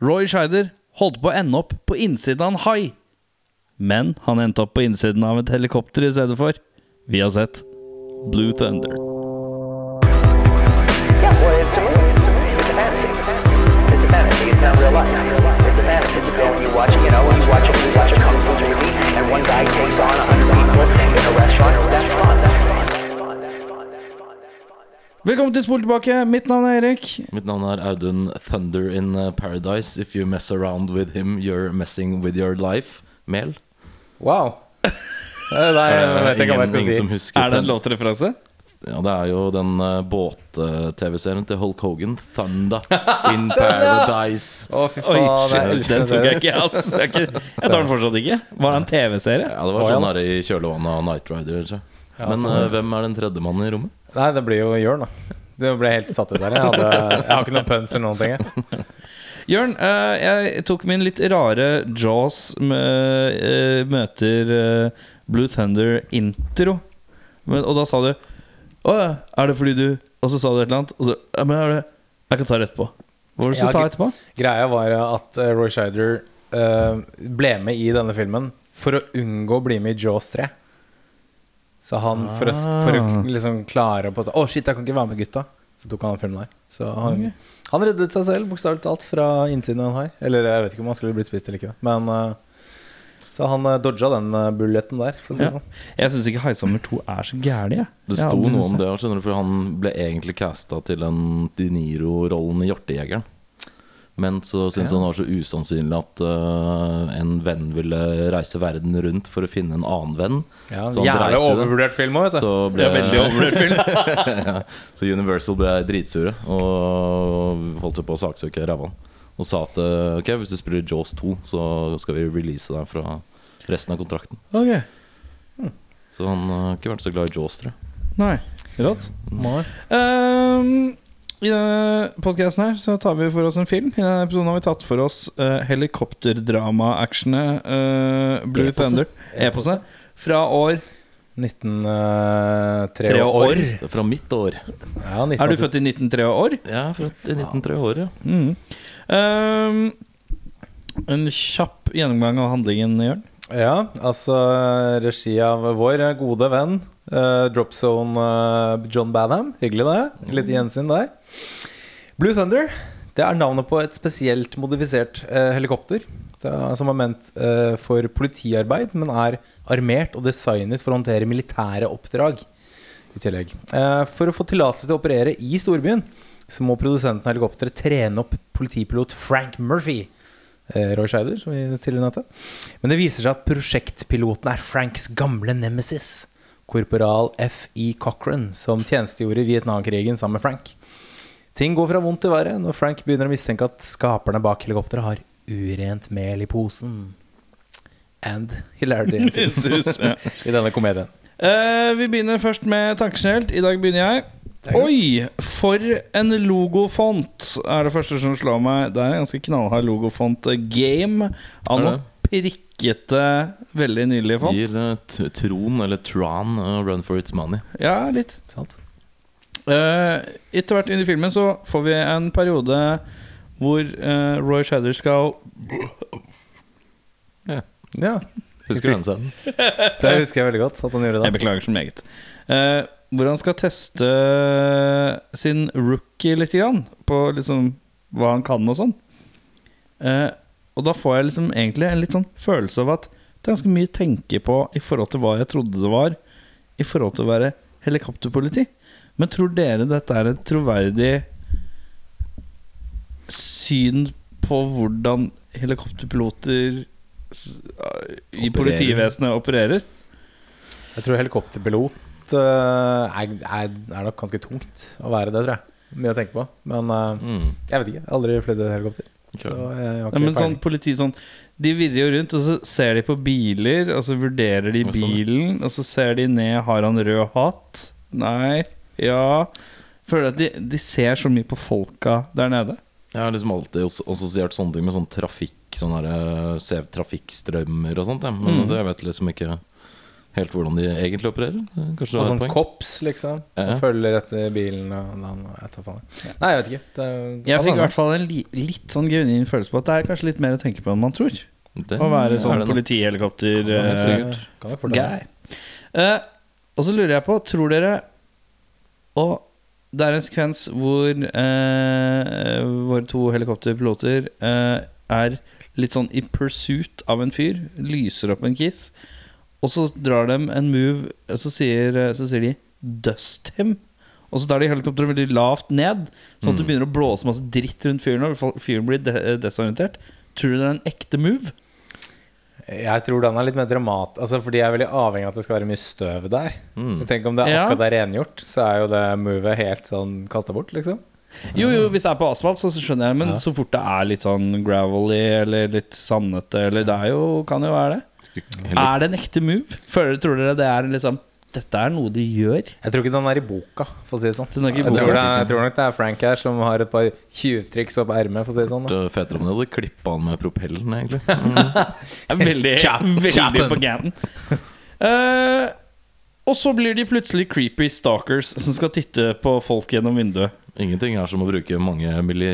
Roy Scheider holdt på å ende opp på innsiden av en hai. Men han endte opp på innsiden av et helikopter i stedet for. Vi har sett Blue Thunder. Yeah, well, it's a movie. It's a movie. It's a fantasy. Velkommen til Spol tilbake. Mitt navn er Erik. Mitt navn er Audun Thunder in uh, Paradise. If you mess around with him, you're messing with your life. Mel. Wow. Eh, Nei, jeg vet ikke hva jeg skal si. Er det en låtreferanse? Ja, det er jo den uh, båt-TV-serien til Hulk Hogan. Thunder in Paradise. Å, fy faen. Oi, shit, den tok jeg ikke. ass. Jeg, tar den fortsatt ikke. Var det en TV-serie? Ja, det var sånn her i kjølvannet av Night Rider. Ikke? Men sånn, uh, hvem er den tredje mannen i rommet? Nei, det blir jo Jørn, da. Det ble helt satt ut der. Jeg, hadde, jeg har ikke noen puns eller noen ting. Jørn, eh, jeg tok min litt rare Jaws med, eh, møter Blue Thunder-intro. Og da sa du Å ja, er det fordi du Og så sa du et eller annet. Og så ja, men er det Jeg kan ta det etterpå. Hva var det du Ja, skulle ta etterpå? Greia var at Roy Scheider eh, ble med i denne filmen for å unngå å bli med i Jaws 3. Så han, for å, for å Ah. liksom klare på Å, shit, jeg kan ikke være med gutta. Så tok han den filmen der. Så han, han reddet seg selv, bokstavelig talt, fra innsiden av en hai. Eller jeg vet ikke om han skulle blitt spist eller ikke. Men uh, Så han uh, dodga den uh, bulletten der, for å si Ja. sånn. Jeg syns ikke Haisommer 2 er så gæren, jeg. Det sto ja, noe om det, skjønner du, for han ble egentlig casta til en De Niro-rollen i Hjortejegeren. Men så syntes Ja. han det var så usannsynlig at uh, en venn ville reise verden rundt for å finne en annen venn. Ja, Så Jævlig overvurdert film òg, vet du. Så ble Det er veldig overvurdert film. ja. Så Universal ble dritsure og holdt på å saksøke ræva. Og sa at uh, ok, hvis du spiller Jaws 2, så skal vi release deg fra resten av kontrakten. Ok, Så han uh, har ikke vært så glad i Jaws, tror jeg. Nei, rått. Nei. Ehm, I denne podcasten her så tar vi for oss en film. I denne episoden har vi tatt for oss uh, helikopterdrama-actionet uh, Blue e Thunder. Eposet. Fra år 1903 uh, år. Det er fra mitt år. Ja, Er du født i 1903 år? Ja, født i 1903 år, ja. Mm. Um, en kjapp gjennomgang av handlingen, Jørn. Ja, altså regi av vår gode venn uh, Dropzone uh, John Badham. Hyggelig, det. Litt gjensyn der. Blue Thunder det er navnet på et spesielt modifisert eh, helikopter. Er- Som er ment eh, for politiarbeid, men er armert og designet for å håndtere militære oppdrag. I tillegg Eh, For å få tillatelse til å operere i storbyen, så må produsenten av helikopteret trene opp politipilot Frank Murphy. Eh, Roy Scheider, som vi. Men det viser seg at prosjektpiloten er Franks gamle nemesis, korporal F.E. Cochran, som tjenestegjorde i Vietnamkrigen sammen med Frank. Ting går fra vondt til verre når Frank begynner å mistenke at skaperne bak helikopteret har urent mel i posen. And hilarity ensues ja. i denne komedien. Uh, vi begynner først med tankesnelt. I dag begynner jeg. Oi, for en logofont er det første som slår meg. Det er en ganske knallhard logofont. Game av noen noe prikkete, veldig nydelige font. Gir uh, Tron, eller Tron, uh, run for its money. Ja, litt. Sant? Eh, etter hvert inn i filmen så får vi en periode hvor eh, Roy Shader skal Ja, Husker du den scenen? det husker jeg veldig godt at han gjorde Jeg beklager så meget. Uh, hvor han skal teste sin rookie litt grann, på liksom hva han kan og sånn. Uh, og da får jeg liksom egentlig en litt sånn følelse av at det er ganske mye å tenke på i forhold til hva jeg trodde det var, i forhold til å være helikopterpoliti. Men tror dere dette er et troverdig syn på hvordan helikopterpiloter i Eh, politivesenet opererer? Jeg tror helikopterpilot eh, er, er, er nok ganske tungt å være det, tror jeg. Mye å tenke på. Men eh, Mm. jeg vet ikke. Jeg har aldri flydd helikopter. Okay. Så jeg har Ja, men sånn politi sånn De virrer jo rundt, og så ser de på biler, og så vurderer de bilen, og så ser de ned Har han rød hatt? Nei. Ja. Føler at de, de ser så mye på folka der nede. Jeg har liksom alltid assosiert sånne ting med sånn trafikk Sånn her, eh, se trafikkstrømmer og sånt. Ja. Men Mm. altså, jeg vet liksom ikke helt hvordan de egentlig opererer. Kanskje Og sånn kops, liksom. Ja. Som følger etter bilen og den, jeg faen. Nei, jeg vet ikke. Det, er- Jeg fikk i hvert fall en li litt sånn genuin følelse på at det er kanskje litt mer å tenke på enn man tror. Det Å være sånn politihelikopter Ja, Uh, eh. Eh, og så lurer jeg på, tror dere Og det er en sekvens hvor eh, våre to helikopterpiloter eh, er litt sånn i pursuit av en fyr. Lyser opp en kiss. Og så drar de en move, så sier, så sier de 'dust him'. Og så tar de helikopteret veldig lavt ned, sånn at det begynner å blåse masse dritt rundt fyren. Og fyren blir de desorientert. Tror du det er en ekte move? Jeg tror den er litt mer dramat Altså Fordi jeg er veldig avhengig av at det skal være mye støv der. Mm. Tenk om det er akkurat er rengjort, så er jo det movet helt sånn kasta bort, liksom. Jo, jo, hvis det er på asfalt, så skjønner jeg. Men Ja. så fort det er litt sånn gravelly eller litt sandete, eller det er jo, kan jo være det. Heller- Er det en ekte move? Føler, tror dere det er liksom Dette er noe de gjør? Jeg tror ikke den er i boka, for å si det sånn. Den er ikke i jeg, tror det jeg tror nok det er Frank her som har et par tjuvtriks opp ermet, for å si det sånn. Da. Det er fetere om de hadde klippa han med propellen, egentlig. Mm. veldig, chop veldig på gaten. Uh, og så blir de plutselig creepy stalkers som skal titte på folk gjennom vinduet. Ingenting er som å bruke mange mili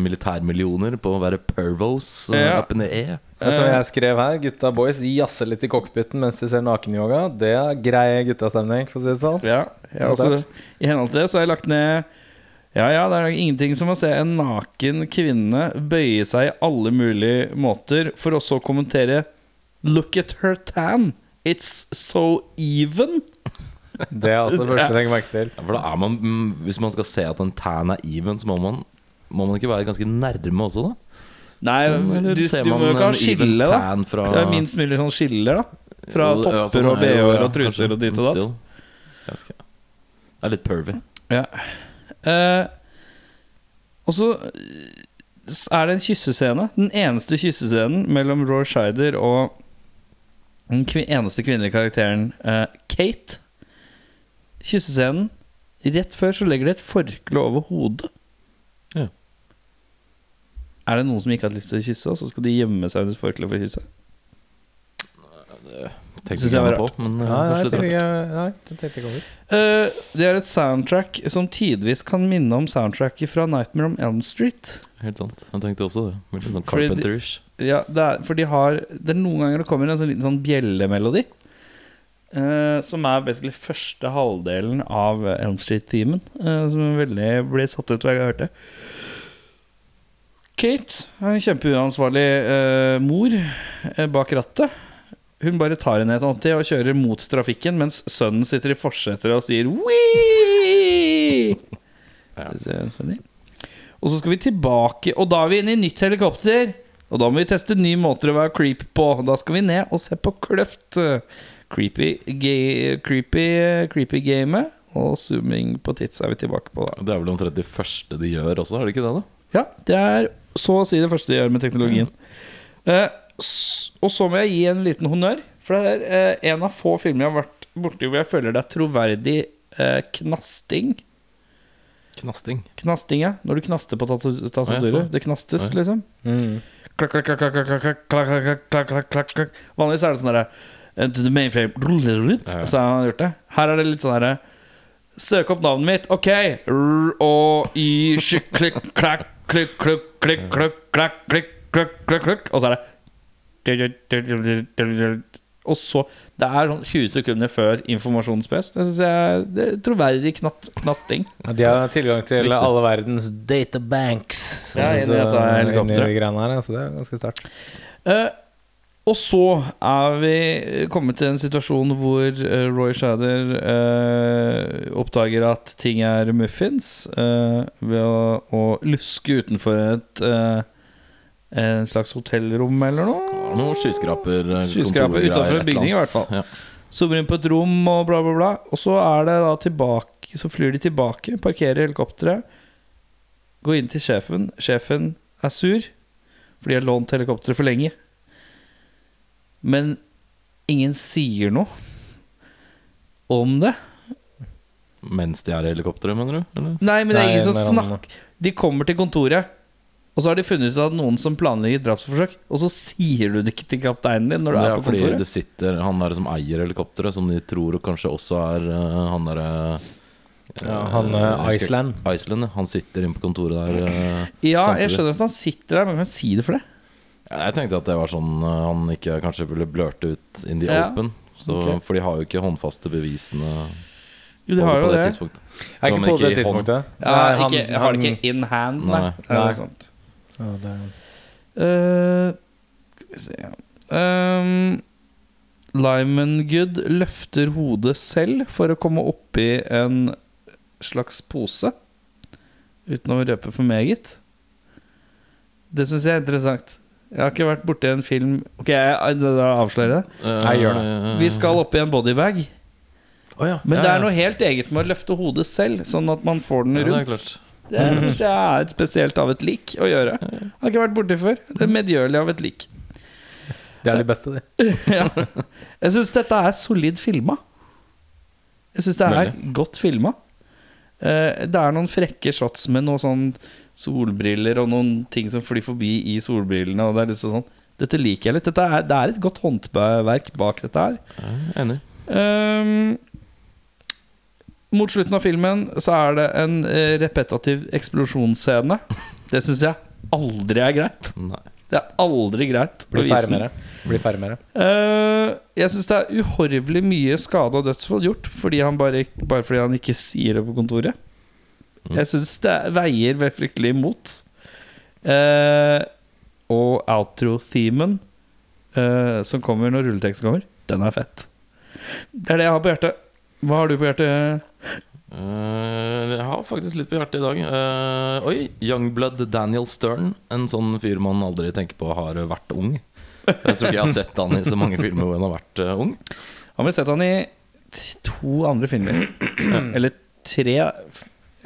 militærmillioner på å være pervos uh, Ja. up in the air. Som jeg skrev her, gutta boys jazzer litt i cockpiten mens de ser nakenyoga. Det er grei guttastemning, for å si det sånn. Ja, også, I henhold til det så har jeg lagt ned Ja, ja, det er nok ingenting som å se en naken kvinne bøye seg i alle mulige måter, for å så kommentere Look at her tan. It's so even. Det er altså det første jeg legger merke til. Ja, for da er man, mm, Hvis man skal se at en tan er even, så må man, må man ikke være ganske nærme også, da? Nei, Sånn, du, du må jo ikke ha even skille, da. fra- Det er minst mulig sånn skiller, da. Fra Jo, ja, topper sånn og er BH-er ja, og truser kanskje, og dit og datt. Det er litt pervy. Ja. Eh, og så er det en kyssescene. Den eneste kyssescenen mellom Roar Scheider og den kvi eneste kvinnelige karakteren, eh, Kate. Kyssescenen. Rett før så legger de et forkle over hodet. Ja. Er det noen som ikke har hatt lyst til å kysse, og så skal de gjemme seg under et forkle for å kysse? Tenkte Synes ikke jeg var jeg på, men uh, Nei, nei, jeg det er rart. nei, det tenkte jeg ikke over. Eh, det er et soundtrack som tidvis kan minne om soundtracket fra Nightmare on Elm Street. Helt sant. Jeg tenkte også det. Litt sånn Carpenter-ish. Ja, det er, for de har Det er noen ganger det kommer en sånn liten sånn bjellemelodi. Eh, som er basically første halvdelen av Elm Street-teamen. Uh, som veldig ble satt ut hver gang jeg hørte. Kate er en kjempeuansvarlig uh, mor bak rattet. Hun bare tar henne et annet og kjører mot trafikken, mens sønnen sitter i forsetet og sier Wii! Sånn. Og så skal vi tilbake, og da er vi inne i nytt helikopter. Og da må vi teste nye måter å være creep på. Da skal vi ned og se på kløft. Creepy, ge creepy, creepy gamet og zooming på tits er vi tilbake på. da Det er vel omtrent det første de gjør også, er det ikke det? da? Ja, det er så å si det første de gjør med teknologien. Eh, og så må jeg gi en liten honnør, for det er eh, en av få filmer jeg har vært borti hvor jeg føler det er troverdig eh, knasting. Knasting? Knasting, ja. Når du knaster på tastaturet. Sånn. Det knastes, liksom. Vanligvis er det sånn derre the mainframe Ja. Så har han gjort det. Her er det litt sånn herre Søk opp navnet mitt. Ok. R og y sj klikk klakk klikk klukk, klikk klukk, klakk klikk klukk, klukk, klukk. Og så er det Og så Det er sånn 20 sekunder før informasjonen. Det syns jeg det er troverdig knatt, knasting. Ja, de har tilgang til Viktig. alle verdens databanks. Ja, inni dette helikopteret. inni greiene her, så det er ganske sterkt. Eh, og så er vi kommet til en situasjon hvor eh, Roy Shader eh, oppdager at ting er muffins eh, ved å, å luske utenfor et eh, en slags hotellrom eller noe. Ja, Noe skyskraper eh, Skyskraper utenfor en bygning i hvert fall. Ja. Zoomer inn på et rom og bla, bla, bla. Og så er det da tilbake Så flyr de tilbake, parkerer helikopteret, går inn til sjefen. Sjefen er sur fordi de har lånt helikopteret for lenge. Men ingen sier noe om det. Mens de er i helikopteret, mener du? Eller? Nei, men det er ingen som snakker De kommer til kontoret, Og så har de funnet ut at noen som planlegger drapsforsøk, og så sier du det ikke til kapteinen din når du er er på kontoret. det sitter han der som eier helikopteret, som de tror kanskje også er uh, han derre Ja, han, uh, Iceland. Iceland. Han sitter inne på kontoret der. Uh, Ja, samtidig. jeg skjønner at han sitter der, men kan si det for det. Jeg tenkte at det var sånn eh, han ikke kanskje ville blørte ut in the Ja. open. Så, okay. For de har jo ikke håndfaste bevisene Jo, de har jo det det. Er ikke på det tidspunktet. Ja, Nei, han- ikke, jeg har det ikke in hand, nei. Nei. Det er Nei. sant. Ja, det- Eh, skal vi se um, Lyman løfter hodet selv for å komme oppi en slags pose. Uten å røpe for meget. Det syns jeg er interessant. Jeg har ikke vært borti en film Ok, jeg, da avslører jeg det. Nei, gjør Vi skal oppi en bodybag. Oh, ja. Men ja, det ja. er noe helt eget med å løfte hodet selv, sånn at man får den ja, det er rundt. klart. Det syns jeg er et spesielt av et lik å gjøre. Jeg Har ikke vært borti før. Det er medgjørlig av et lik. Det er de beste, de. ja. Jeg syns dette er solid filma. Jeg syns det er godt filma. Eh, det er noen frekke shots med noe sånn solbriller og noen ting som flyr forbi i solbrillene. Og det er liksom sånn Dette liker jeg litt. Dette er, det er et godt håndverk bak dette her. Jeg er enig. Um, mot slutten av filmen så er det en eh, repetativ eksplosjonsscene. Det syns jeg aldri er greit. Nei. Det er aldri greit. å Bli vise ferdig den. med det. Bli ferdig med det. Uh, jeg syns det er uhorvelig mye skade og dødsfall gjort fordi han bare, bare fordi han ikke sier det på kontoret. Jeg syns det veier vel fryktelig imot. Eh, og outro-themen eh, som kommer når rulleteksten kommer, den er fett. Det er det jeg har på hjertet. Hva har du på hjertet? Uh, jeg har faktisk litt på hjertet i dag. Uh, oi, Youngblood Daniel Stern. En sånn fyr man aldri tenker på har vært ung. Jeg tror ikke jeg har sett han i så mange filmer hvor han har vært uh, ung. Har vi sett han i to andre filmer? Eller tre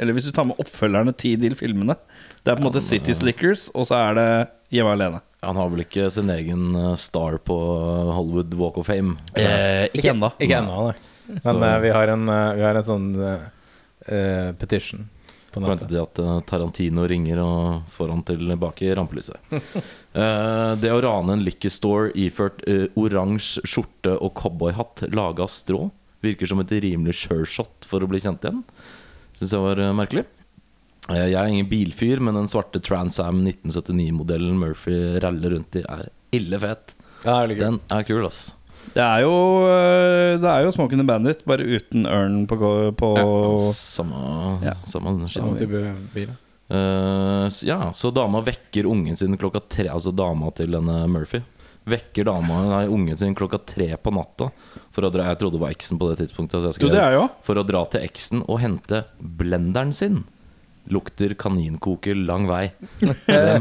Eller hvis du tar med oppfølgerne til de filmene. Det er på en måte City Slickers, og så er det Hjemme alene. Han har vel ikke sin egen eh, star på Hollywood Walk of Fame. ikke ennå. Ikke ennå, nei. Men Så- eh, vi, har en, eh, vi har en sånn eh, eh, petition på Vente nettet. til at eh, Tarantino ringer og får han tilbake i rampelyset. Eh, det å rane en liquor store iført uh, oransje skjorte og cowboyhatt laga av strå virker som et rimelig sure shot for å bli kjent igjen. Syns jeg var eh, merkelig. Eh, jeg er ingen bilfyr, men den svarte Trans Am 1979-modellen Murphy raller rundt i, er ille fet. Ja, er. Den er kul, ass. Det er jo øh, Det er jo Smoking the Bandit, bare uten ørn på, på Ja, samme, Ja. samme Samme type bil. Uh, ja, så dama vekker ungen sin klokka tre Altså dama til denne Murphy Vekker dama, nei, ungen sin klokka tre på natta For å dra, jeg trodde det var eksen på det tidspunktet skrev, det For å dra til eksen og hente blenderen sin. Lukter kaninkoker lang vei.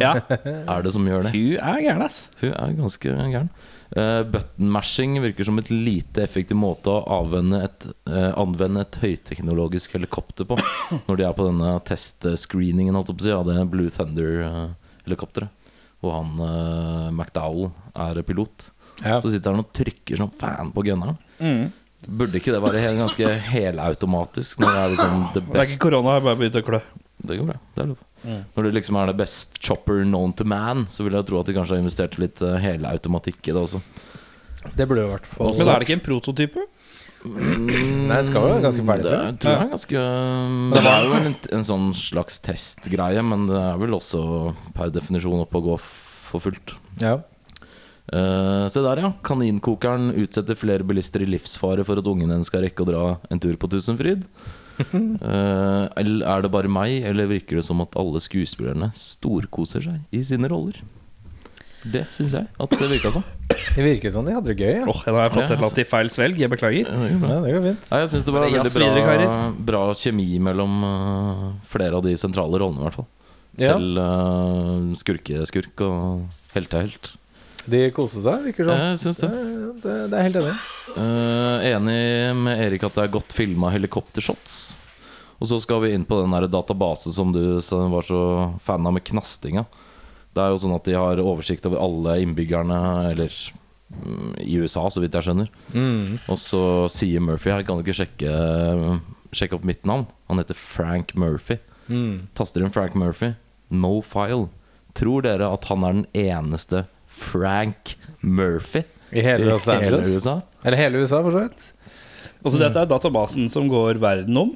Ja, Er det som gjør det? hun er gæren, ass. Hun er ganske gæren. Uh, Button mashing virker som et lite effektiv måte å avvende et, uh, anvende et høyteknologisk helikopter på Når de er på denne testscreeningen av det Blue Thunder-helikopteret Hvor han uh, McDowell er pilot Ja. Så sitter han og trykker som fan på gunneren Mm. Burde ikke det være helt, ganske helautomatisk Når det er liksom det Det er ikke korona, jeg bare begynte å klø. Det går bra, det er lov Når det liksom er det best chopper known to man Så vil jeg tro at de kanskje har investert litt uh, helautomatikk i det også Det burde jo vært for Men er det ikke en prototype? Nei, det skal jo være ganske ferdig. Det tror jeg. er- tror jeg er ganske Det var jo en, en sånn slags testgreie, men det er vel også per definisjon oppe å gå for fullt. Ja. Uh, se der, ja. Kaninkokeren utsetter flere bilister i livsfare for at ungen hennes skal rekke å dra en tur på Tusenfryd. Uh, eller er det bare meg, eller virker det som at alle skuespillerne storkoser seg i sine roller? Det syns jeg at det virka som. Det virker som de hadde det gøy. Ja. Åh, jeg har fått Ja, et eller annet i feil svelg. Jeg beklager. Ja, det går fint. Jeg syns det var veldig bra, bra kjemi mellom eh, flere av de sentrale rollene, i hvert fall. Ja. Selv uh, skurkeskurk og heltehelt. De koste seg, virker sånn. Jeg syns det. Det, det, det er helt enig. Eh, enig med Erik at det er godt filma helikoptershots. Og så skal vi inn på den database som du var så fan av med knastinga. Det er jo sånn at de har oversikt over alle innbyggerne Eller mm, i USA, så vidt jeg skjønner. Og så sier Murphy her, kan du ikke sjekke, sjekke opp mitt navn? Han heter Frank Murphy. Mm. Taster inn Frank Murphy. No file. Tror dere at han er den eneste Frank Murphy I hele Los hele USA? Eller hele USA, for så vidt. Altså Dette er databasen som går verden om.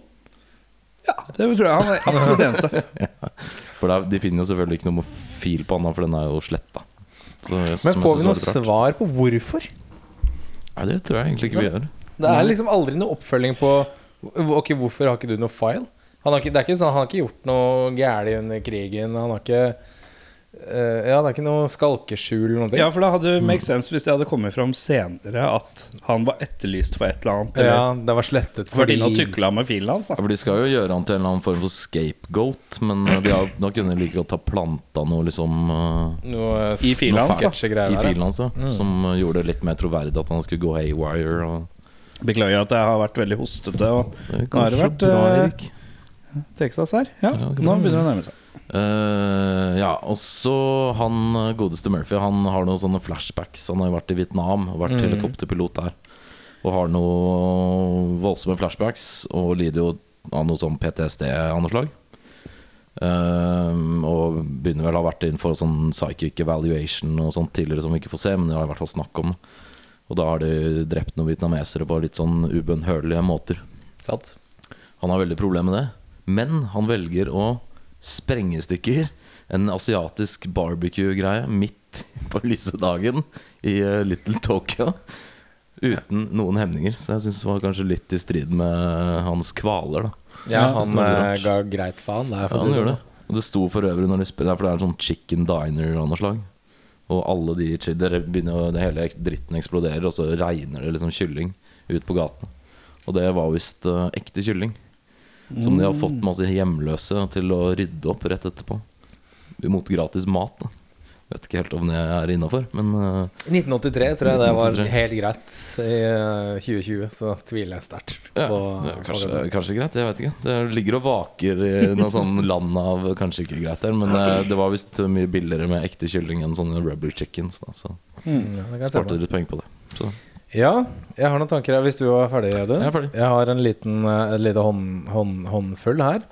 Ja, det tror jeg han er absolutt eneste. For det er, de finner jo selvfølgelig ikke noe fil på han, for den er jo sletta. Men får vi noe svar på hvorfor? Nei, det tror jeg egentlig ikke vi gjør. Det er liksom aldri noe oppfølging på Ok, hvorfor har ikke du noe file? Han har ikke, det er ikke sånn, han har ikke gjort noe galt under krigen. Han har ikke Ja, det er ikke noe skalkeskjul eller noe. Ja, for det hadde make sense hvis det hadde kommet fram senere at han var etterlyst for et eller annet. Eller ja, det var slettet fordi fordi noe tukla med filen hans. Ja, for De skal jo gjøre han til en eller annen form for scapegoat, men eh, de har, da kunne de like godt ha planta noe liksom eh, noe I filen hans, da. i filen hans, ja, som eh, gjorde det litt mer troverdig at han skulle gå haywire. Og Beklager at jeg har vært veldig hostete og det Nå har det vært, bra, eh. Texas her. Ja, Ja, nå begynner det å nærme seg. Eh, ja, og så han eh, godeste Murphy Han har noen sånne flashbacks. Han har jo vært i Vietnam og vært helikopterpilot der. Og har noen voldsomme flashbacks og lider jo av noe sånn PTSD av noe slag. Uh, og begynner vel å ha vært inn for sånn psychic evaluation og sånt tidligere som vi ikke får se, men det har i hvert fall snakk om. Og da har de drept noen vietnamesere på litt sånn ubønnhørlige måter. Satt. Han har veldig problemer med det. Men han velger å sprenge i stykker en asiatisk barbecue-greie midt på lyse dagen i eh, Little Tokyo. Uten noen hemninger. Så jeg syns det var kanskje litt i strid med hans kvaler. da Ja, han eh, ga greit faen. Det er Ja, han gjorde sånn. det. Og det sto for øvrig når de spiller For det er en sånn chicken diner av noe slag. Og alle de det begynner det hele dritten eksploderer, og så regner det liksom kylling ut på gaten. Og det var visst eh, ekte kylling. Som de har fått masse hjemløse til å rydde opp rett etterpå. Mot gratis mat. da Vet ikke helt om det er innafor, men uh, 1983 tror jeg det var 1983. helt greit. I uh, 2020 så tviler jeg sterkt ja, på kanskje, kanskje greit. Jeg vet ikke. Det ligger og vaker i noe sånn land av kanskje ikke greit der, men uh, det var visst mye billigere med ekte kylling enn sånne rubber chickens. Da, så Ja, jeg se sparte litt penger på det. Så. Ja, jeg har noen tanker her hvis du er ferdig, Audun. Jeg er ferdig. Jeg har en liten en lite hånd, hånd, håndfull her.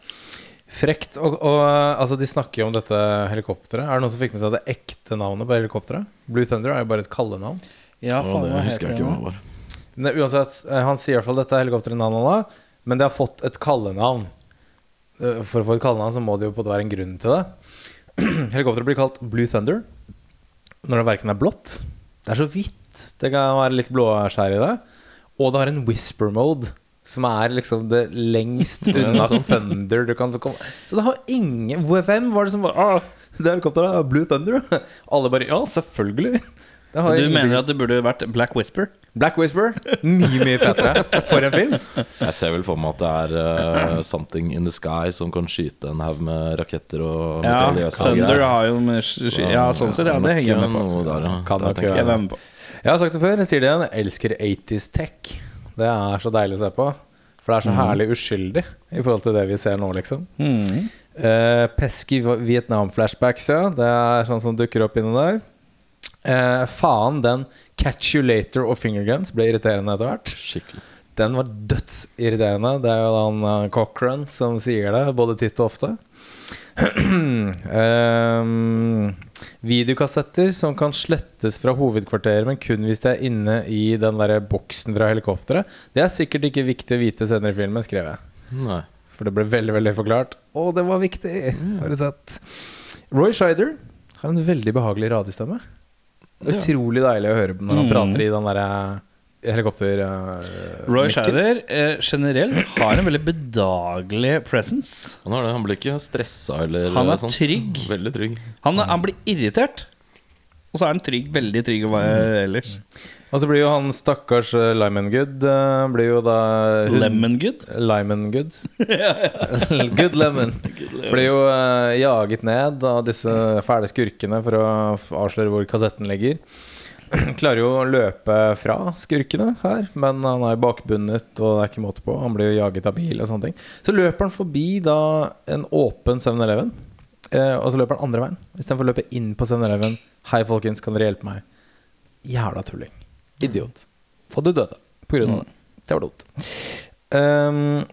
Frekt. Og, og eh, altså, de snakker jo om dette helikopteret. Er det noen som fikk med seg det ekte navnet på helikopteret? Blue Thunder er jo bare et kallenavn. Ja, faen, det husker jeg ikke hva var. Ne, uansett, eh, han sier i hvert fall dette er helikopteret navnet, men det har fått et kallenavn. Eh, For å få et kallenavn så må det jo på være en grunn til det. Helikopteret blir kalt Blue Thunder når det verken er blått Det er så Det kan være litt blåskjær i det. Og det har en whisper mode, som er liksom det lengst unna Thunder du kan komme Så det har ingen Hvem var det som var ah, Det helikopteret er Blue Thunder. Alle bare Ja, selvfølgelig. Det har Du mener at det burde vært Black Whisper? Black Whisper, mye, mye fetere. For en film. Jeg ser vel for meg at det er uh, Something in the Sky som kan skyte en haug med raketter og Ja, Thunder har jo med sky- Ja, sånn ser ja. Det henger jeg med på. Der, ja. Kan tenker jeg jeg. være med på. Jeg har sagt det før, jeg sier det igjen. Jeg elsker 80s tech. Det er så deilig å se på. For det er så herlig uskyldig i forhold til det vi ser nå, liksom. Mm. Uh, pesky Vietnam-flashbacks, ja. Det er sånn som dukker opp inni der. Uh, faen, den Catch You Later og Fingerguns ble irriterende etter hvert. Skikkelig. Den var dødsirriterende. Det er jo han uh, Cochran som sier det, både titt og ofte. um, videokassetter som kan slettes fra hovedkvarteret, men kun hvis de er inne i den der boksen fra helikopteret. Det er sikkert ikke viktig å vite senere i filmen, skrev jeg. Nei. For det ble veldig veldig forklart. Å, det var viktig! Har du sett? Roy Scheider har en veldig behagelig radiostemme. Utrolig deilig å høre når han Mm. prater i den derre helikopter... uh, Roy. Scheider eh, generelt har en veldig bedagelig presence. Han har det. Han blir ikke stressa eller Han er eh, sånt. trygg. Veldig trygg. Han, han blir irritert, og så er han trygg, veldig trygg hva- ellers. Og så blir jo han stakkars uh, Lyman Good uh, Blir jo da hun- Lemon good. Lyman Good. Good Lemon. Blir jo eh, jaget ned av disse fæle skurkene for å avsløre hvor kassetten ligger. Klarer jo å løpe fra skurkene her, men han er bakbundet, og det er ikke måte på. Han blir jo jaget av bil og sånne ting. Så løper han forbi da en åpen 7-Eleven, eh, og så løper han andre veien. Istedenfor å løpe inn på 7-Eleven. 'Hei, folkens, kan dere hjelpe meg?' Jævla tulling. Idiot. Få du døde på grunn av det. Det var dumt. Um,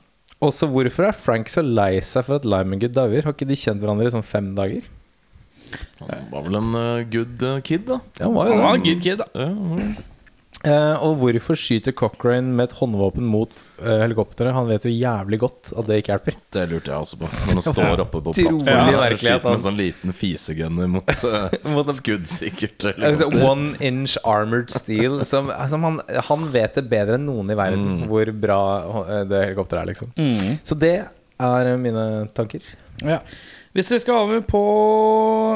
også hvorfor er Frank så lei seg for at Lyman Good dauer? Har ikke de kjent hverandre i sånn fem dager? Han var vel en uh, good eh, kid, da. Ja, han var jo Han var en det. good kid, da. Eh, og hvorfor skyter Cochrane med et håndvåpen mot eh, helikopteret? Han vet jo jævlig godt at det ikke hjelper. det lurte jeg også på. Når han står oppe på Utrolig plattformen og skyter med sånn liten fisegunner mot uh, Mot en- skuddsikkert Altså, helikopter. one inch armored steel. Som, som han, han vet det bedre enn noen i verden Mm. hvor bra eh, det helikopteret er, liksom. Så det er eh, mine tanker. Ja. Hvis vi skal over på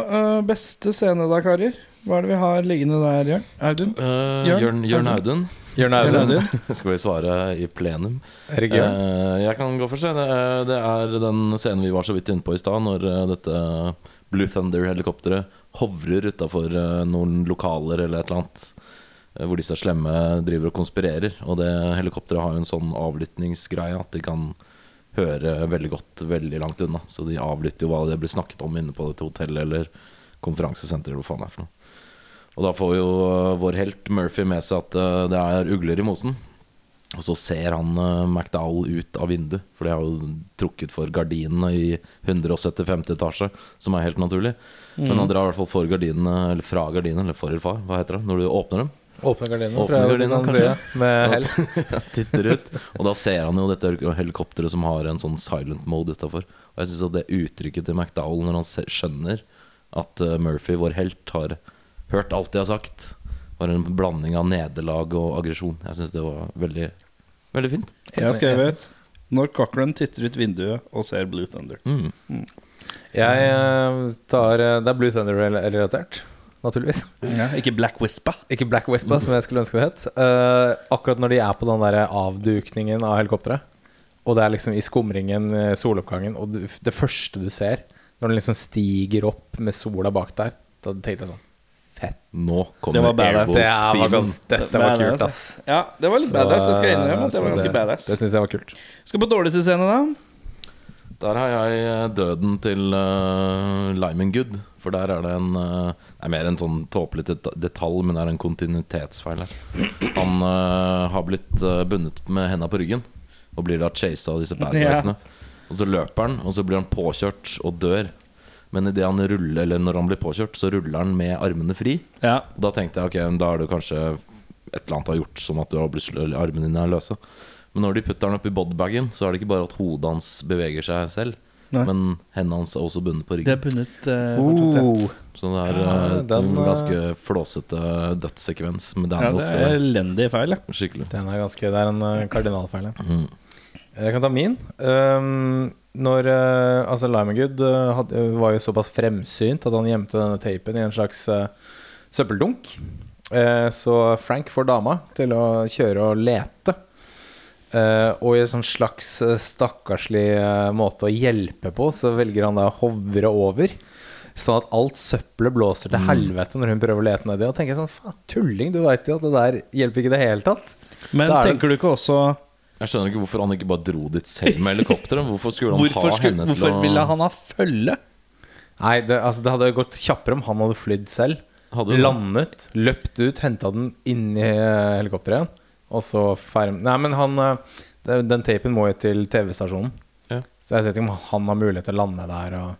uh, beste scene da, karer. Hva er det vi har liggende der, Jørn? Audun? Uh, Jørn? Jørn, Jørn Audun. Jørn Audun. Audun? Skal vi svare i plenum? Eh, jeg kan gå først. seg Det, er- det er den scenen vi var så vidt inne på i stad, når dette Blue Thunder-helikopteret hovrer utafor noen lokaler eller et eller annet. Hvor disse slemme driver og konspirerer. Og det helikopteret har en sånn avlyttingsgreie at de kan høre veldig godt veldig langt unna. Så de avlytter jo hva det blir snakket om inne på dette hotellet eller konferansesenteret. eller Hva faen det er for noe. Og da får jo eh, vår helt Murphy med seg at eh, det er ugler i mosen. Og så ser han uh, McDowell ut av vinduet, for de har jo trukket for gardinene i 175. etasje, som er helt naturlig. Men han drar i hvert fall for gardinene, eller fra gardinene, eller for eller fra, hva heter det, når du åpner dem. Åpne gardinene, tror jeg gardinen, kan kanskje? Med hell. Titter ut, og da ser han jo dette helikopteret som har en sånn silent mode utafor. Og jeg syns at det uttrykket til McDowell når han skjønner at eh, Murphy, vår helt, har hørt alt de har sagt, var en blanding av nederlag og aggresjon. Jeg syns det var veldig, veldig fint. Jeg har skrevet Når Cochran titter ut vinduet og ser Blue Thunder. Mm. Jeg eh, tar eh, Det er Blue Thunder-relatert, naturligvis. Ja, ikke Black Whisper. Ikke Black Whisper, som jeg skulle ønske det het. Uh, akkurat når de er på den der avdukningen av helikopteret, og det er liksom i skumringen, eh, soloppgangen, og det første du ser, når den liksom stiger opp med sola bak der, da tenkte jeg sånn Fett. Nå Det kommer var badass. Det er, var Airwolf-themen. dette var kult, ass. Ja, det var litt badass. Jeg skal innrømme at det var ganske det, badass. Det syns jeg var kult. Skal på dårligste scene, da. Der har jeg eh, døden til uh, Lyman Good. For der er det en eh, Det er mer en sånn tåpelig detalj, men det er en kontinuitetsfeil her. Han uh, har blitt eh, bundet med henda på ryggen og blir da chasa av disse bad Ja. Og så løper han, og så blir han påkjørt og dør. Men han ruller, eller når han blir påkjørt, så ruller han med armene fri. Ja. Og da tenkte jeg ok, da er det kanskje et eller annet har gjort som at du har blitt armene dine er løse. Men når de putter han oppi bodybagen, så er det ikke bare at hodet hans beveger seg selv, Nei. men hendene hans er også bundet på Det er ryggen. bundet eh, fortsatt, ja. Oh, Så det er Ja, eh, et den, eh, ganske flåsete dødssekvens med ja, det er elendig feil, ja. Skikkelig. den er ganske Det er en eh, kardinalfeil, ja. Mm. Jeg kan ta min. Um, når uh, Altså Limegood uh, hadde- var jo såpass fremsynt at han gjemte denne tapen i en slags uh, søppeldunk. Eh, så Frank får dama til å kjøre og lete. Eh, og i en sånn slags eh, stakkarslig eh, måte å hjelpe på, så velger han da å hovre over. Sånn at alt søppelet blåser til helvete når hun prøver å lete nedi. Og tenker sånn, faen, tulling, du veit jo at det der hjelper ikke i det hele tatt. Men er det- tenker du ikke også Jeg skjønner ikke hvorfor han ikke bare dro dit selv med helikopteret. Hvorfor skulle han Hvorfor, ha skulle, henne til hvorfor å ville han ha følge? Nei, det, altså, det hadde gått kjappere om han hadde flydd selv. Hadde landet, løpt ut, henta den inn i helikopteret igjen. Og så ferm... Nei, men han eh, Den tapen må jo til TV-stasjonen. Ja. Så jeg vet ikke om han har mulighet til å lande der. Og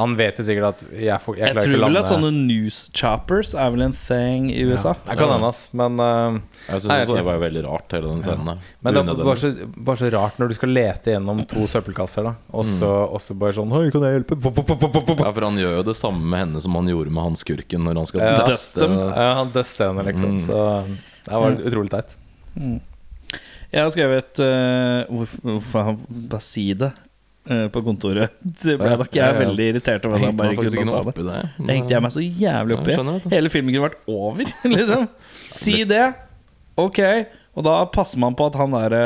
han vet jo sikkert at jeg, får, jeg Jeg klarer tror ikke å vel at sånne news choppers er vel en thing i USA. Ja, jeg kan hende, ass. Men, uh, Jeg syns jeg- det var jo veldig rart, hele den scenen der. men det er bare så, bare så rart når du skal lete gjennom to søppelkasser, da. Og så, Mm. bare sånn Hei, kan jeg hjelpe? Ja, for han gjør jo det samme med henne som han gjorde med han skurken når han skal Ja. duste Ja, han duster henne, liksom. Mm. Så det var utrolig teit. Jeg har skrevet uh, Hvorfor han bare si det Uh, på kontoret? Det ble nok jeg er veldig irritert over at han bare ikke sa det. det. Det hengte jeg meg så jævlig opp i. Hele filmen kunne vært over, liksom. Si det. Ok. Og da passer man på at han derre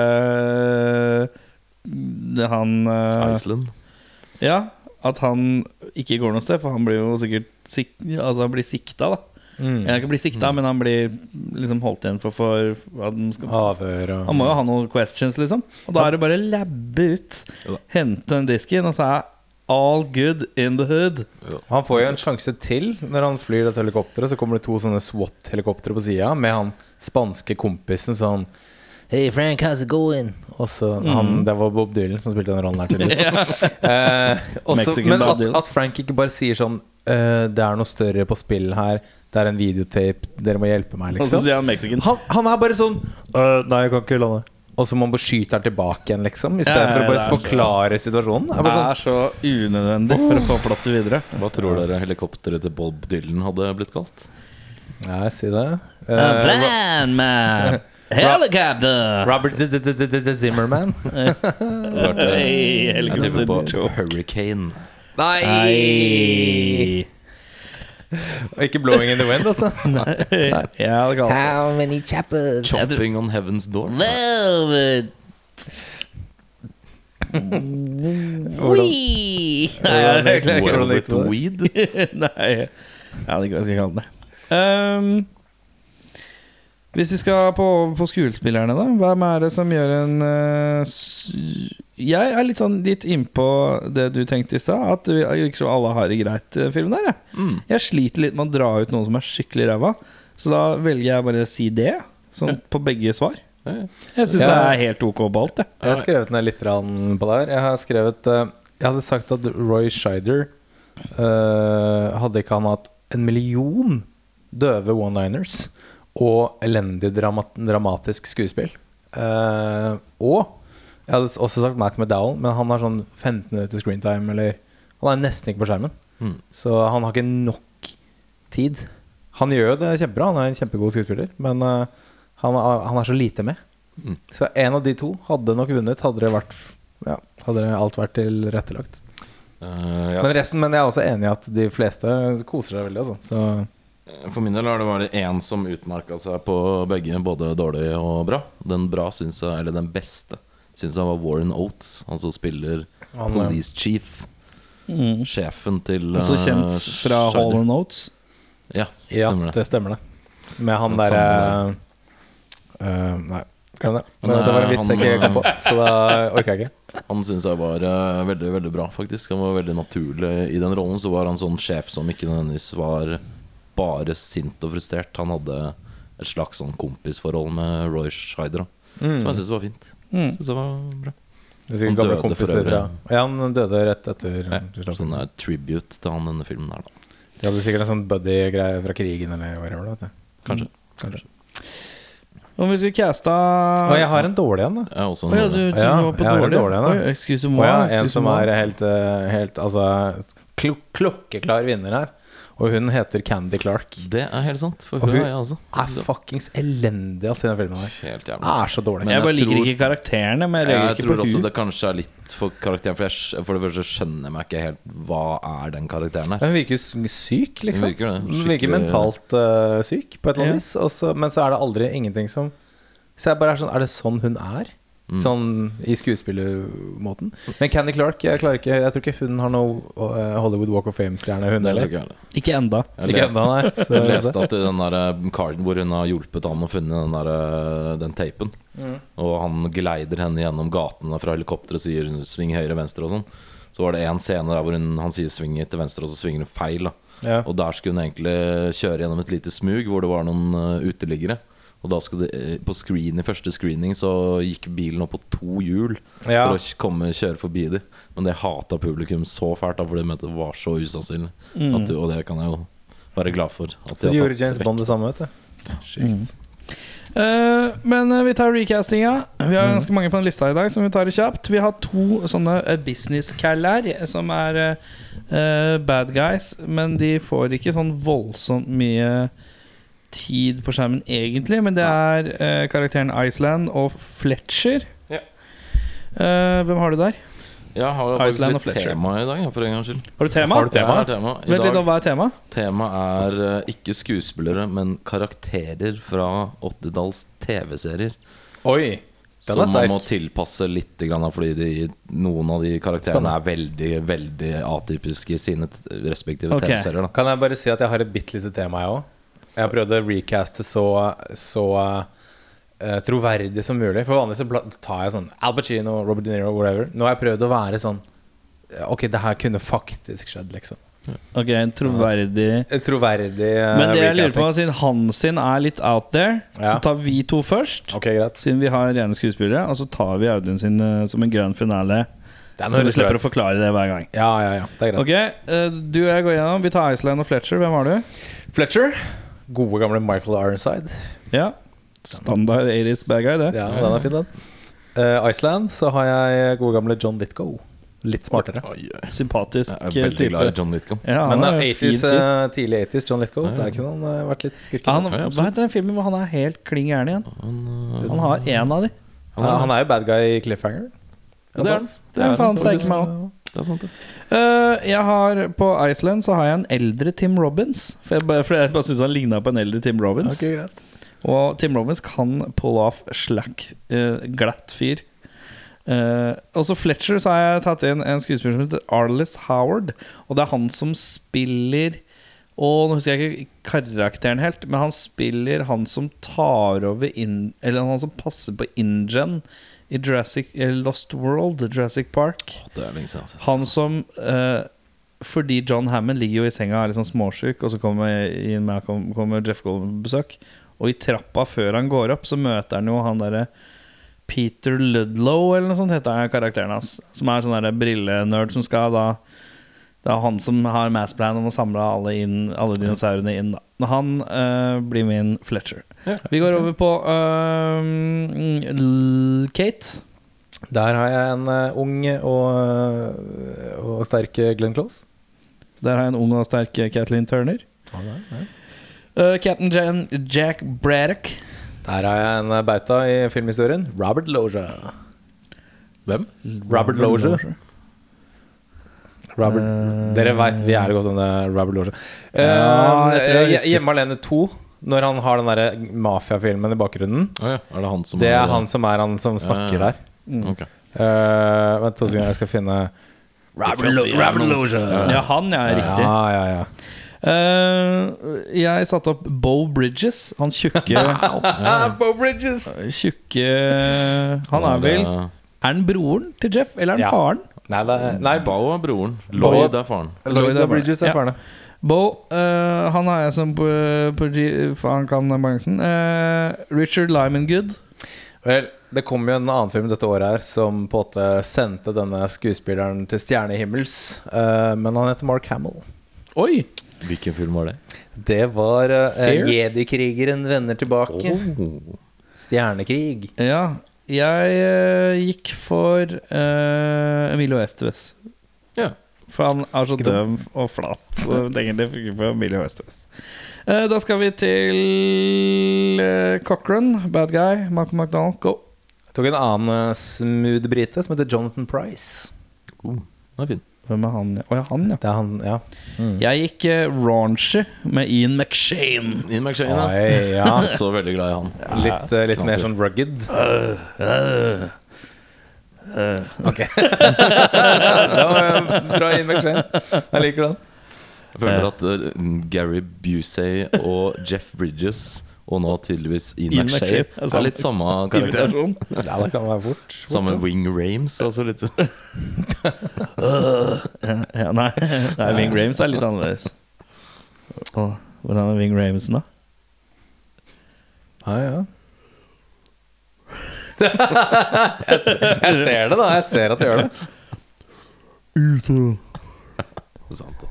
Han uh, Iceland. Ja, at han ikke går noe sted, for han blir jo sikkert sik Altså han blir sikta, da. Mm. Jeg ikke bli sikta, men han blir liksom holdt igjen for, for han, skal, Avhør og han må jo ha noen questions, liksom. Og da er det bare labbe ut, Ja hente den disken, og så er all good in the hood. Han får jo en sjanse til når han flyr dette helikopteret. Så kommer det to sånne SWAT-helikoptre på sida med han spanske kompisen sånn Hey Frank, how's it going? Og så han, Det var Bob Dylan som spilte den rollen her, tydeligvis. eh, også, men at, at Frank ikke bare sier sånn eh, det er noe større på spill her. Det er en videotape. Dere må hjelpe meg, Og så liksom. sier han mexican. Han, han er bare sånn «Øh, Nei, jeg kan ikke lande. Og så må man bare skyte han tilbake igjen, liksom. I stedet Ja, å bare forklare så- situasjonen. Det er Det sånn, er så unødvendig for å få plottet videre. Hva tror dere helikopteret til Bob Dylan hadde blitt kalt? Ja, si det. A Eh, plan, man. Helicopter. Robert Z- Z- Z- Z- Z- Zimmerman. Hey, Jeg tipper på helikopter. Hurricane. Nei. Og ikke Blowing in the Wind, altså. Jeg hadde kalt det How many chapters? Chopping on Heaven's Door. Velvet. Wee. Nei, jeg klarer ikke å. Weed. Nei, jeg vet ikke hva jeg skal kalle det. Ehm, hvis vi skal på, på skuespillerne, da. Hvem er det som gjør en uh, Jeg er litt sånn litt innpå det du tenkte i stad. At vi, virker som alle har det greit, i filmen der. Jeg. Mm. jeg sliter litt med å dra ut noen som er skikkelig ræva. Så da velger jeg bare å si det. Sånn på begge svar. Jeg syns Ja. det er helt ok på alt, jeg. Jeg har skrevet ned litt på der. Jeg har skrevet uh, Jeg hadde sagt at Roy Scheider uh, Hadde ikke han hatt en million døve one-liners og elendig dramat dramatisk skuespill. Uh, og jeg hadde også sagt Mac McDowell, men han har sånn 15 minutter screentime. Eller Han er nesten ikke på skjermen. Mm. Så han har ikke nok tid. Han gjør jo det kjempebra, han er en kjempegod skuespiller, men uh, han, han er så lite med. Mm. Så en av de to hadde nok vunnet, hadde det vært ja, Hadde alt vært tilrettelagt. Uh, yes. Men resten, men jeg er også enig i at de fleste koser seg veldig, altså. Så For min del har det vært én som utmerka seg på begge, både dårlig og bra. Den bra synes jeg, eller den beste, syns jeg var Warren Oates. Han som spiller Han, eh, Police Chief. Sjefen til Også eh, kjent fra Scheider. Hall Notes. Ja, ja, stemmer det. det stemmer det. Med han derre øh, Nei, glem det. Men, det var en eh, vits jeg ikke kom på, så da orker jeg ikke. Han syns jeg var uh, veldig veldig bra, faktisk. Han var veldig naturlig i den rollen. Så var han sånn sjef som ikke nødvendigvis var bare sint og frustrert. Han hadde et slags sånn kompisforhold med Roy Scheider, da. Mm. som jeg syns var fint. Mm. Synes det var bra Han døde for øvrig. Ja. Ja, han døde rett etter Ja, Sånn der tribute til han denne filmen her, da. De hadde sikkert en sånn buddy-greie fra krigen eller whatever. da, vet du. Kanskje. Kanskje. Om vi skulle casta Og jeg har en dårlig en, da. Er også Å ja, du, du Ja, var på jeg har en dårlig? dårlig en, da. Oi, ja, en som er helt, eh, helt Altså klo klokkeklar vinner her. Og hun heter Candy Clark. Det er helt sant, for Og hun hun er jeg også. Er fuckings elendig ass, i den filmen her. Helt jævlig. Er så dårlig. Men Jeg bare tror, liker ikke karakterene, men jeg Jeg, jeg ikke tror på også hun. det kanskje er litt for karakteren. For, jeg, for det første skjønner jeg meg ikke helt hva er den karakteren her. Hun virker syk, liksom. Hun virker det, Hun virker mentalt uh, syk, på et eller Ja. annet vis. Også, men så er det aldri ingenting som Så jeg bare er sånn Er det sånn hun er? Mm. Sånn i skuespillermåten. Men Candy Clark, jeg ikke Jeg tror ikke hun har noe eh, Hollywood Walk of Fame-stjerne, hun heller. ikke enda. Ikke enda. Nei. Så, Jeg leste at i den der Carden karden hvor hun har hjulpet han å finne den, der, eh, den tapen, Mm. og han gleider henne gjennom gatene fra helikopteret og sier 'sving høyre, venstre' og sånn, så var det en scene der hvor hun, han sier 'sving til venstre', og så svinger hun feil. Da. ja. Og der skulle hun egentlig kjøre gjennom et lite smug hvor det var noen eh, uteliggere. Og da skulle det, eh, på screen, i første screening så gikk bilen opp på to hjul Ja. for å komme kjøre forbi dem. Men det hata publikum så fælt, da, for de mente det var så usannsynlig. At, og det kan jeg jo være glad for. At Så de gjorde James. Bond det samme, vet du. Sykt. Uh, men uh, vi tar recastinga. Vi har ganske mange på den lista i dag, som vi tar det kjapt. Vi har to sånne uh, business-caller som er eh, eh, bad guys, men de får ikke sånn voldsomt mye tid på skjermen, egentlig. Men det er eh, karakteren Iceland og Fletcher. Ja. Eh, hvem har du der? Jeg har jo faktisk Iceland og litt Fletcher. tema i dag, ja, for en gangs skyld. Har du tema? Har du tema? Jeg har tema. I Vent litt, dag, hva er tema? Temaet er eh, ikke skuespillere, men karakterer fra 80-talls TV-serier. Oi, den er Som er man må sterk. tilpasse litt, grann, fordi de, noen av de karakterene er veldig veldig atypiske i sine t- respektive Ok. TV-serier. da. Kan jeg bare si at jeg har et bitte lite tema, jeg òg? Jeg har prøvd å recaste så, så uh, troverdig som mulig. For vanligvis så tar jeg sånn Al Pacino, Robert De Niro, whatever. Nå har jeg prøvd å være sånn Ok, det her kunne faktisk skjedd, liksom. Ok, en troverdig En Troverdig uh, Men det jeg lurer på, siden han sin er litt out there, Ja. så tar vi to først. Ok, greit. Siden vi har rene skuespillere, og så tar vi Audun sin uh, som en grønn finale Så vi slipper å forklare det hver gang. Ja, ja, ja. Det er greit. Ok, uh, du og jeg går gjennom. Vi tar Iceland og Fletcher. Hvem har du? Fletcher. Gode, gamle Michael Ironside. Ja. Standard 80s bad guy, det. Ja, den er fin, den. Uh, Iceland så har jeg gode gamle John Litgo. Litt smartere. Oi, oi. Sympatisk Jeg er veldig type. glad i John Litgo. Ja, Men han uh, er 80s, fin fyr. eh, tidlig 80s John Lithgow. Det er ikke noen uh, vært litt skurkete. Han, Ja, ja, hva heter den filmen hvor han er helt kling gæren igjen? Han, uh, Han har én av de. Ja, han er jo bad guy i Cliffhanger. Ja, det er han. Det er faen det er, det opp. Det er sant, det. Uh, jeg har På Iceland så har jeg en eldre Tim Robbins. For jeg bare, for jeg bare syns han ligna på en eldre Tim Robbins. Okay, greit. Og Tim Robbins kan pull off slack. uh, glatt fyr. Uh, også Fletcher så har jeg tatt inn en skuespiller som heter Arliss Howard. Og det er han som spiller Og nå husker jeg ikke karakteren helt, men han spiller han som tar over inn Eller han som passer på InGen i Jurassic, eh, Lost World, Jurassic Park. Det er lenge siden. Han som eh, Fordi John Hammond ligger jo i senga og er sånn småsjuk, og så kommer, inn med, kom- kommer Jeff Goldblum på besøk. Og i trappa før han går opp, så møter han jo han derre Peter Ludlow, eller noe sånt heter karakteren hans. Som er sånn brillenerd som skal da Det er han som har massplan om å samle alle, inn, alle dinosaurene inn. Da. Når Han uh, blir min Fletcher. Vi går over på uh, Kate. Der har jeg en uh, ung og, og sterk Glenn Close. Der har jeg en ung og sterk Kathleen Turner. Uh, Captain Jan Jack Braddock. Der har jeg en bauta i filmhistorien. Robert Loja. Hvem? Robert Loja. Robert, uh, dere veit vi er godt om det er Robert. Ja, jeg tror jeg Eh. Hjemme alene 2, når han har den derre mafiafilmen i bakgrunnen. Å ja. Er det han som Det er han som er han som snakker Ja, ja. der. Okay. Uh, vent to sekunder, jeg skal finne Robert, Lo Robert Loja. Ja, han ja, er riktig. Ja, ja, ja. Uh, jeg satte opp Bo Bridges. Han tjukke Bo Bridges! Tjukke Han er vel Er han broren til Jeff, eller er han Ja. faren? Nei, det er, nei Bao er broren. Lloyd er faren. Lloyd er Bridges er Ja. faren. Bo, uh, han har jeg som på, på han kan balansen. Uh, Richard Lyman Good. Vel, det kom jo en annen film dette året her som på en måte sendte denne skuespilleren til stjernehimmels. Uh, men han heter Mark Hamill. Oi! Hvilken film var det? Det var uh? Jedi-krigeren vender tilbake. Oh. Stjernekrig. Ja, jeg eh, gikk for uh, Emilio Estevez. Ja. For han er så døv og flat. Så egentlig fikk for Emilio Estevez. Uh, da skal vi til uh, Cochran, bad guy. Malcolm McDonald, go. Jeg tok en annen eh, smooth brite som heter Jonathan Price. Oh, den er fin. Hvem er han? Å ja, han, ja. Det er han, ja. Jeg gikk uh, raunchy med Ian McShane. Ian McShane, ja. Oi, ja. Så veldig glad i han. Litt, uh, litt mer sånn rugged. Ok. det var bra Ian McShane. Jeg liker den. Jeg føler at Gary Busey og Jeff Bridges og nå tydeligvis Ian McShane McShane, er er litt samme karakter. Ja, det kan være fort. fort Samme ja. Wing Rames. Altså litt Ja, ja, nei, nei, Wing Rames er litt annerledes. Og, hvordan er Wing Ramesen, da? Nei, ja. jeg, ser, jeg ser det, da. Jeg ser at du gjør det. sant, da.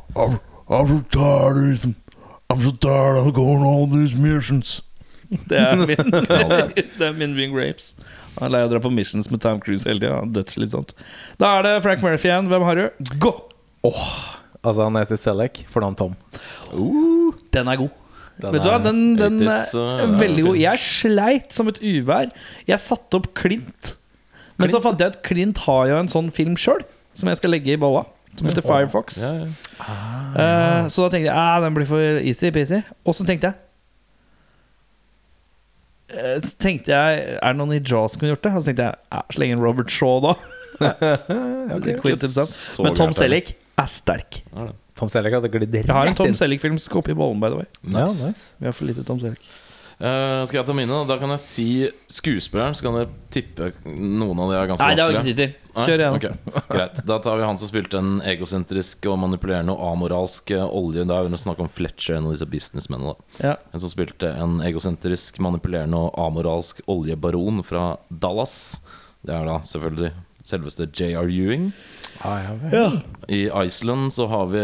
Tired, Ethan. I'm so tired of going on all these missions. Det er min, det er min Wing Rapes. Han er lei av å dra på missions med Time Cruise hele tida. Dødsslitsomt. Da er det Frank Murphy igjen. Hvem har du? Gå! Altså, han heter Selek, fornavn Tom. Den er god. Den Vet du hva, den, den 80s, er uh, veldig god. Jeg sleit som et uvær. Jeg satte opp Klint. Men så fant jeg at Klint har jo en sånn film sjøl, som jeg skal legge i bolla. Som heter Firefox. Eh, så da tenkte jeg ah, den blir for easy-peasy. Og så tenkte jeg eh, Så tenkte jeg Er det noen i Jaws som kunne gjort det? Og så tenkte jeg ah, sleng inn Robert Shaw, da. okay, Men Tom. Selleck er sterk. Tom Selleck hadde glidd Jeg har en Tom inn. Selleck-film som skal opp i bollen, by the way. Nice. nice. Vi har for lite Tom Selleck. Eh, skal jeg ta mine? Da kan jeg si skuespilleren, så kan dere tippe noen av de er ganske Nei, det har vi ikke tid til. Kjør igjen. Ok, Greit. Da tar vi han som spilte en egosentrisk og manipulerende og amoralsk eh, olje. Da er vi snakk om Fletcher, en av disse businessmennene. da Ja. En som spilte en egosentrisk, manipulerende og amoralsk oljebaron fra Dallas. Det er da selvfølgelig selveste JR Ewing. Ja. I Iceland så har vi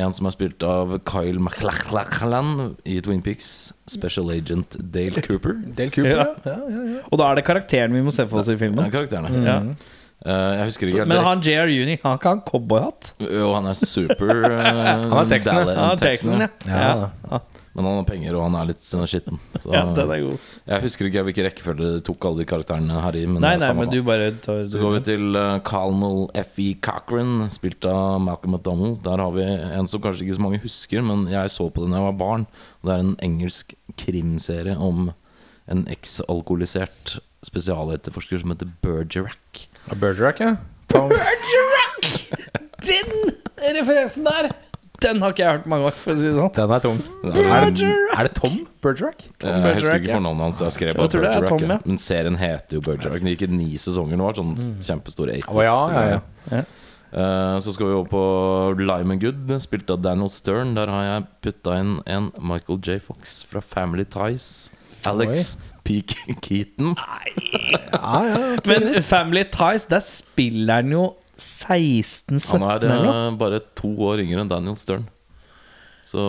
en som er spilt av Kyle MacLachlan i Twin Peaks. Special Agent Dale Cooper. Dale Cooper, Ja. ja. ja, ja, ja. Og da er det karakteren vi må se for oss i filmen. Ja, karakterene. Ja. Eh, jeg husker Så, ikke men han JR Uni, han kan ha cowboyhatt. Jo, han er super uh, Han er Texan, ja. Ja, ja. Men han har penger, og han er litt skitten. Så ja, den er god. jeg husker ikke hvilken rekkefølge du tok alle de karakterene her i. Men Nei, nei, men du bare tar Så går vi til uh, Colonel F.E. Cochran, spilt av Malcolm McDonald. Der har vi en som kanskje ikke så mange husker, men jeg så på den da jeg var barn. Og det er en engelsk krimserie om en eksalkoholisert spesialetterforsker som heter Bergerac. Ja, Bergerac, ja. Tom. Den referansen der! Den har ikke jeg hørt på mange år, for å si det sånn. Den er tung. Det er det, er det Tom Bergerac? Eh, Jeg husker ikke fornavnet hans. Jeg skrev bare er Bergerac. Tom, ja. Men serien heter jo Bergerac. Den gikk i ni sesonger. nå. var sånn kjempestor 80s. Å, ja, ja, ja. Eh, Så skal vi over på Lime and Good, spilt av Daniel Stern. Der har jeg putta inn en Michael J. Fox fra Family Ties. Alex Peak Keaton. Ja, ja, ok. Men Family Ties, der spiller han jo 16-17 Han er eller noe. eh, bare to år yngre enn Daniel Stern. Så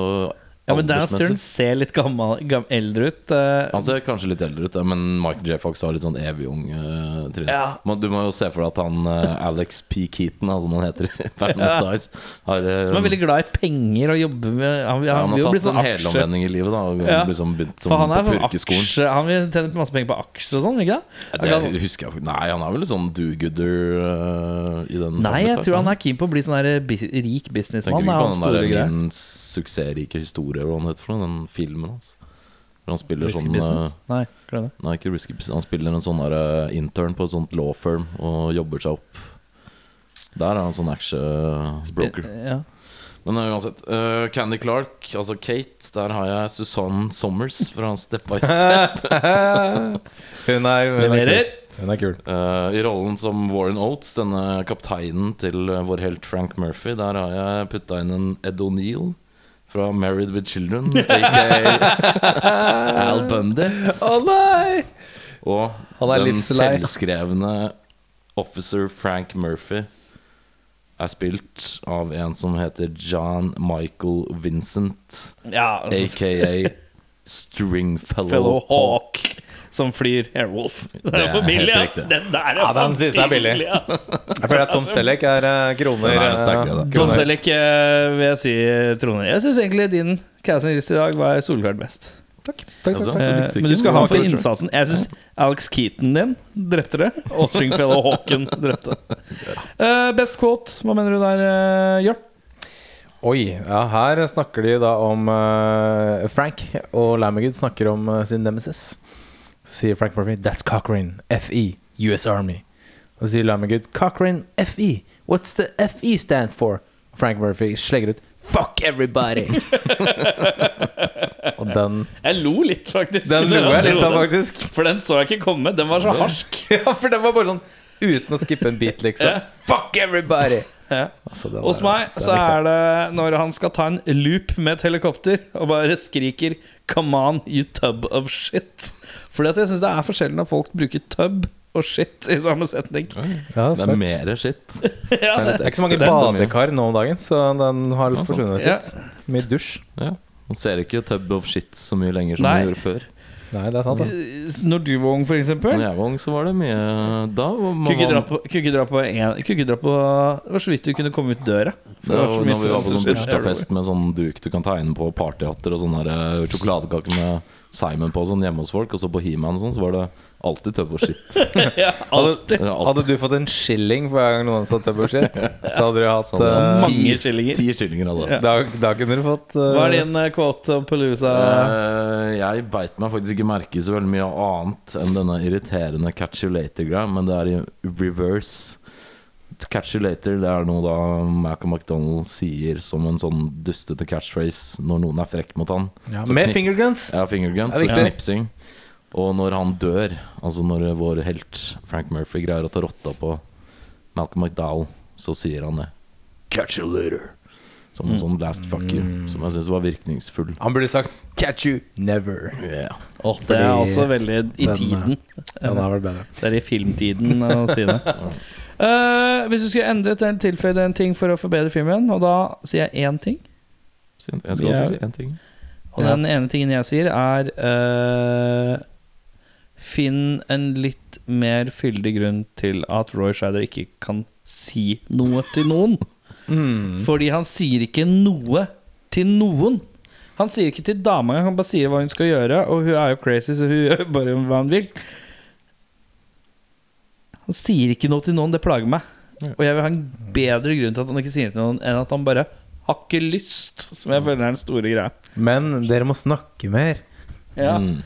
Ja, men Daniel Stern ser litt gammel, gammel, eldre ut. eh, Han ser kanskje litt eldre ut, ja, men Michael J. Fox har litt sånn evig ung uh, tryne. Ja. Du må jo se for deg at han uh, Alex P. Keaton, som han heter i Ja. Ties, har, eh, som er veldig glad i penger og jobber med Han, ja, han, han vil jo har tatt sånn en helomvending i livet da og Ja. liksom begynt som For han er på sånn purkeskolen. aksje Han vil tjene masse penger på aksjer og sånn, ikke det? Ja, Han Det husker jeg Nei, han er vel sånn do-gooder eh, i den Nei, jeg tror han han. er keen på å bli sånn rik businessmann. Tenker du ikke på den der. Min suksessrike historie, hva han heter for noe, den filmen hans. Hvor han spiller Risky sånn business. eh, Nei, glem det. Nei, ikke risky business. Han spiller en sånn der, eh, intern på et sånt law firm og jobber seg opp. Der er han sånn action-broker. Ja. Men uh, uansett. Uh, Candy Clark, altså Kate, der har jeg Susanne Sommers fra Step by Step. Hun er, hun er kul. Hun er kul. Uh, I rollen som Warren Oates, denne kapteinen til eh, vår helt Frank Murphy, der har jeg putta inn en Ed O'Neill fra Married with Children, aka Al Bundy. Å nei! Og Han den livslei. selvskrevne Officer Frank Murphy er spilt av en som heter John Michael Vincent, ja aka Stringfellow Fellow Hawk. Som flyr Airwolf. Det er er for billig, ass! Den der er Ja, den for siste er billig. Jeg føler at Tom Selleck er eh, kroner. Er eh, sterkere. Tom. Selleck eh, vil jeg si, troner. Jeg syns egentlig din casting Rist i dag var solklart best. Takk, takk, Altså, takk. Eh, men du skal ha for innsatsen. Jeg syns Alex Keaton din drepte det, og Stringfellow Hawken drepte. Eh, best quote, hva mener du der, Jørn? Oi, ja, her snakker de da om uh, Frank og Lamagud snakker om uh, sin nemesis. Så sier Frank Murphy That's Cochrane, FE, US Army. Og så sier Lamagud Cochrane, FE. What's the FE stand for? Frank Murphy slenger ut Fuck everybody! og den Jeg lo litt, faktisk. Den lo jeg litt av, faktisk. For den så jeg ikke komme. Den var så harsk. ja, for den var bare sånn uten å skippe en bit, liksom. yeah. Fuck everybody! Ja. Altså, var, Hos meg så er det når han skal ta en loop med et helikopter og bare skriker 'Come on, you tub of shit'. Fordi at jeg syns det er forskjellig når folk bruker tub og shit i samme setning. ja, Det er mer shit. Ja, Det er ikke så mange badekar nå om dagen, så den har Ja, forsvunnet Ja. litt. Mye dusj. Ja. Man ser ikke Tub of Shit så mye lenger som Nei. man gjorde før. Nei, det er sant, da Når du var ung, for eksempel. Når jeg var ung, så var det mye Da Kunne ikke dra på, kunne dra på en, kunne dra på Det var så vidt du kunne komme ut døra. For det det var så mye når vi var på sånn bursdagsfest med sånn duk du kan tegne på, partyhatter og sånne eh, sjokoladekaker med Simon på sånn hjemme hos folk, og så på He-Man og sånn, så var det alltid og shit. ja, alltid. Er Hadde du fått en skilling for hver gang noen sa og shit, så hadde du hatt Sånn, uh, Mange ti- skillinger. Ti skillinger hadde Ja. da, da kunne du fått uh, Hva er din eh, quote of Palooza? Eh, jeg beit meg faktisk ikke merke i så veldig mye annet enn denne irriterende catch you later-greia, men det er i reverse. Catch you later det er noe da Malcolm McDonald sier som en sånn dustete catchphrase når noen er frekk mot han. ja, Med fingerguns! Ja, fingerguns er og knipsing. Og når han dør, altså når vår helt Frank Murphy greier å ta rotta på Malcolm McDowell, så sier han det. Catch you later. Som en sånn last fuck you, som jeg syns var virkningsfull. Han burde sagt 'catch you never'. Yeah. Oh, det er også veldig i den, tiden. Den er vel bedre. Det er i filmtiden å si det. Eh, hvis du skulle endret eller tilføyd en ting for å forbedre filmen, og da sier jeg én ting Jeg skal også si én ting. Og den ene tingen jeg sier, er uh, Finn en litt mer fyldig grunn til at Roy Scheider ikke kan si noe til noen. Fordi han sier ikke noe til noen. Han sier ikke til dama engang, han bare sier hva hun skal gjøre. Og hun er jo crazy, så hun gjør bare hva hun vil. Han sier ikke noe til noen, det plager meg. Og jeg vil ha en bedre grunn til at han ikke sier det til noen, enn at han bare har ikke lyst, som jeg føler er den store greia. Men dere må snakke mer. Ja. Mm.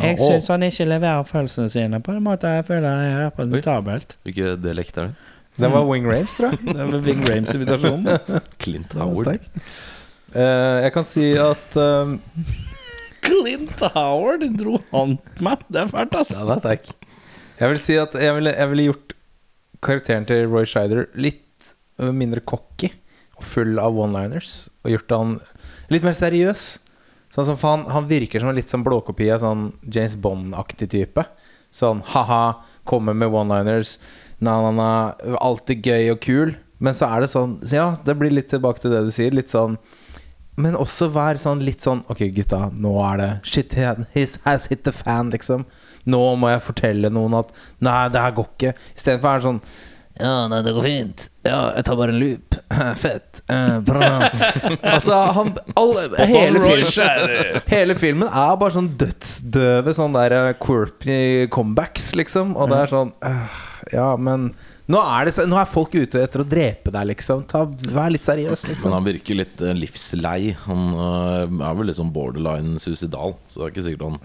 Jeg syns han ikke leverer følelsene sine på en måte jeg føler er representabelt. Hvilken dialekt er det? Det var Wing Rames, tror jeg. Det var Wing Rames-invitasjonen. Clint Howard. Eh, jeg kan si at um, Clint Howard dro han meg. Det er fælt, ass. Ja, det er sterk. Jeg vil si at jeg ville, jeg ville gjort karakteren til Roy Scheider litt øh, mindre cocky og full av one-liners. Og gjort han litt mer seriøs. Sånn som, han, han virker som en litt sånn blåkopi av sånn James Bond-aktig type. Sånn ha-ha, kommer med one-liners. Na-na-na, alltid gøy og kul. Men så er det sånn så Ja, det blir litt tilbake til det du sier. Litt sånn men også vær sånn litt sånn Ok, gutta, nå er det Shit, his has hit the fan, liksom. Nå må jeg fortelle noen at Nei, det her går ikke. Istedenfor er det sånn Ja, nei, det går fint. Ja, jeg tar bare en loop. Fett. Eh, bra. altså, han all, hele, filmen, hele filmen er bare sånn dødsdøve sånn der quirpy quirky comebacks, liksom. Og det er sånn uh, Ja, men nå er, det, nå er folk ute etter å drepe deg, liksom. Ta, vær litt seriøs, Men liksom. han virker litt eh, livslei. Han eh, er vel sånn borderline suicidal, så det er ikke sikkert han